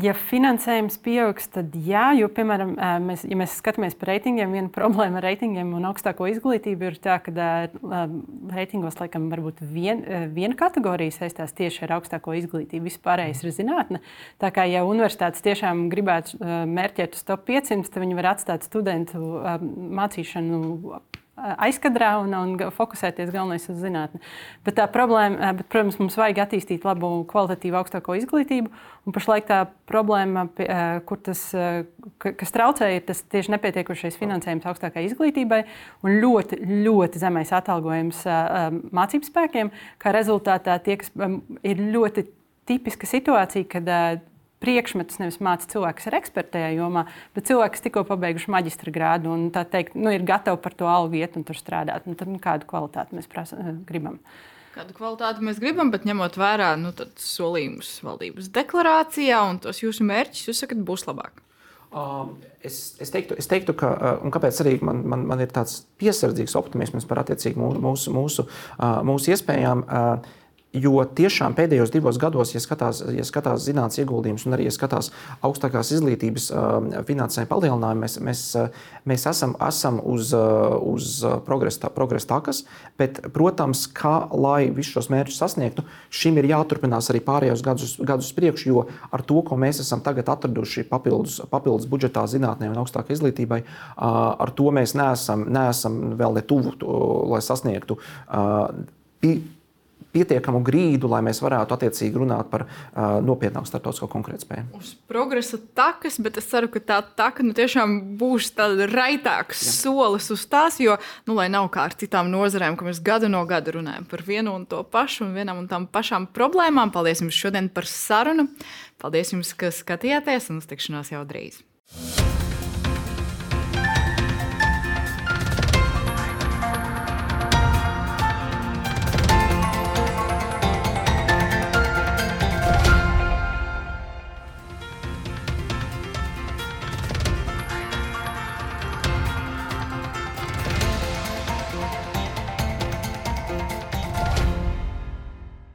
Ja finansējums pieaugs, tad jā, jo, piemēram, mēs, ja mēs skatāmies par reitingiem, viena problēma ar reitingiem un augstāko izglītību ir tā, ka reitingos laikam varbūt vien, viena kategorija saistās tieši ar augstāko izglītību, vispārējais ir zinātne. Tā kā ja universitātes tiešām gribētu mērķēt uz top 500, tad viņi var atstāt studentu mācīšanu aizkadrā un, un fokusēties galvenais uz zinātni. Bet tā problēma, bet, protams, mums vajag attīstīt labu, kvalitatīvu, augstāko izglītību. Pašlaik tā problēma, kur tas, kas traucē, ir tas tieši nepietiekušais finansējums augstākai izglītībai un ļoti, ļoti zemais atalgojums mācību spēkiem. Kā rezultātā tie, kas ir ļoti tipiska situācija, kad priekšmetus nevis māca ir eksperti tajā jomā, bet cilvēki, kas tikko pabeiguši maģistra grādu un teikt, nu, ir gatavi par to algu iet un tur strādāt. Nu, tad, nu, kādu kvalitāti mēs prasa, eh, gribam? Kādu kvalitāti mēs gribam, bet ņemot vērā nu, solījumus valdības deklarācijā un tos jūsu mērķus, jūs sakat, būs labāk. Uh, es, es, teiktu, es teiktu, ka uh, kāpēc arī man, man, man ir tāds piesardzīgs optimisms par mūsu, mūsu, uh, mūsu iespējām. Uh, Jo tiešām pēdējos divos gados, ja skatās, ja skatās zinātnīs ieguldījumus un arī ja skatās augstākās izglītības finansējuma palielinājumu, mēs, mēs, mēs esam, esam uz, uz progresa, progresa takas. Bet, protams, kā lai visus šos mērķus sasniegtu, šim ir jāturpinās arī pārējos gadus, gadus priekšu, jo ar to, ko mēs esam tagad atraduši papildus, papildus budžetā zinātnē un augstākai izglītībai, ar to mēs neesam, neesam vēl ne tuvu, lai sasniegtu pietiekamu grīdu, lai mēs varētu attiecīgi runāt par uh, nopietnāku starptautisko konkurētspēju. Uz progresa takas, bet es ceru, ka tā taka nu, tiešām būs tāds raitāks Jā. solis uz tās, jo, nu, lai nav kā ar citām nozarēm, ka mēs gadu no gada runājam par vienu un to pašu un vienam un tām pašām problēmām. Paldies jums šodien par sarunu. Paldies jums, ka skatījāties un uz tikšanos jau drīz.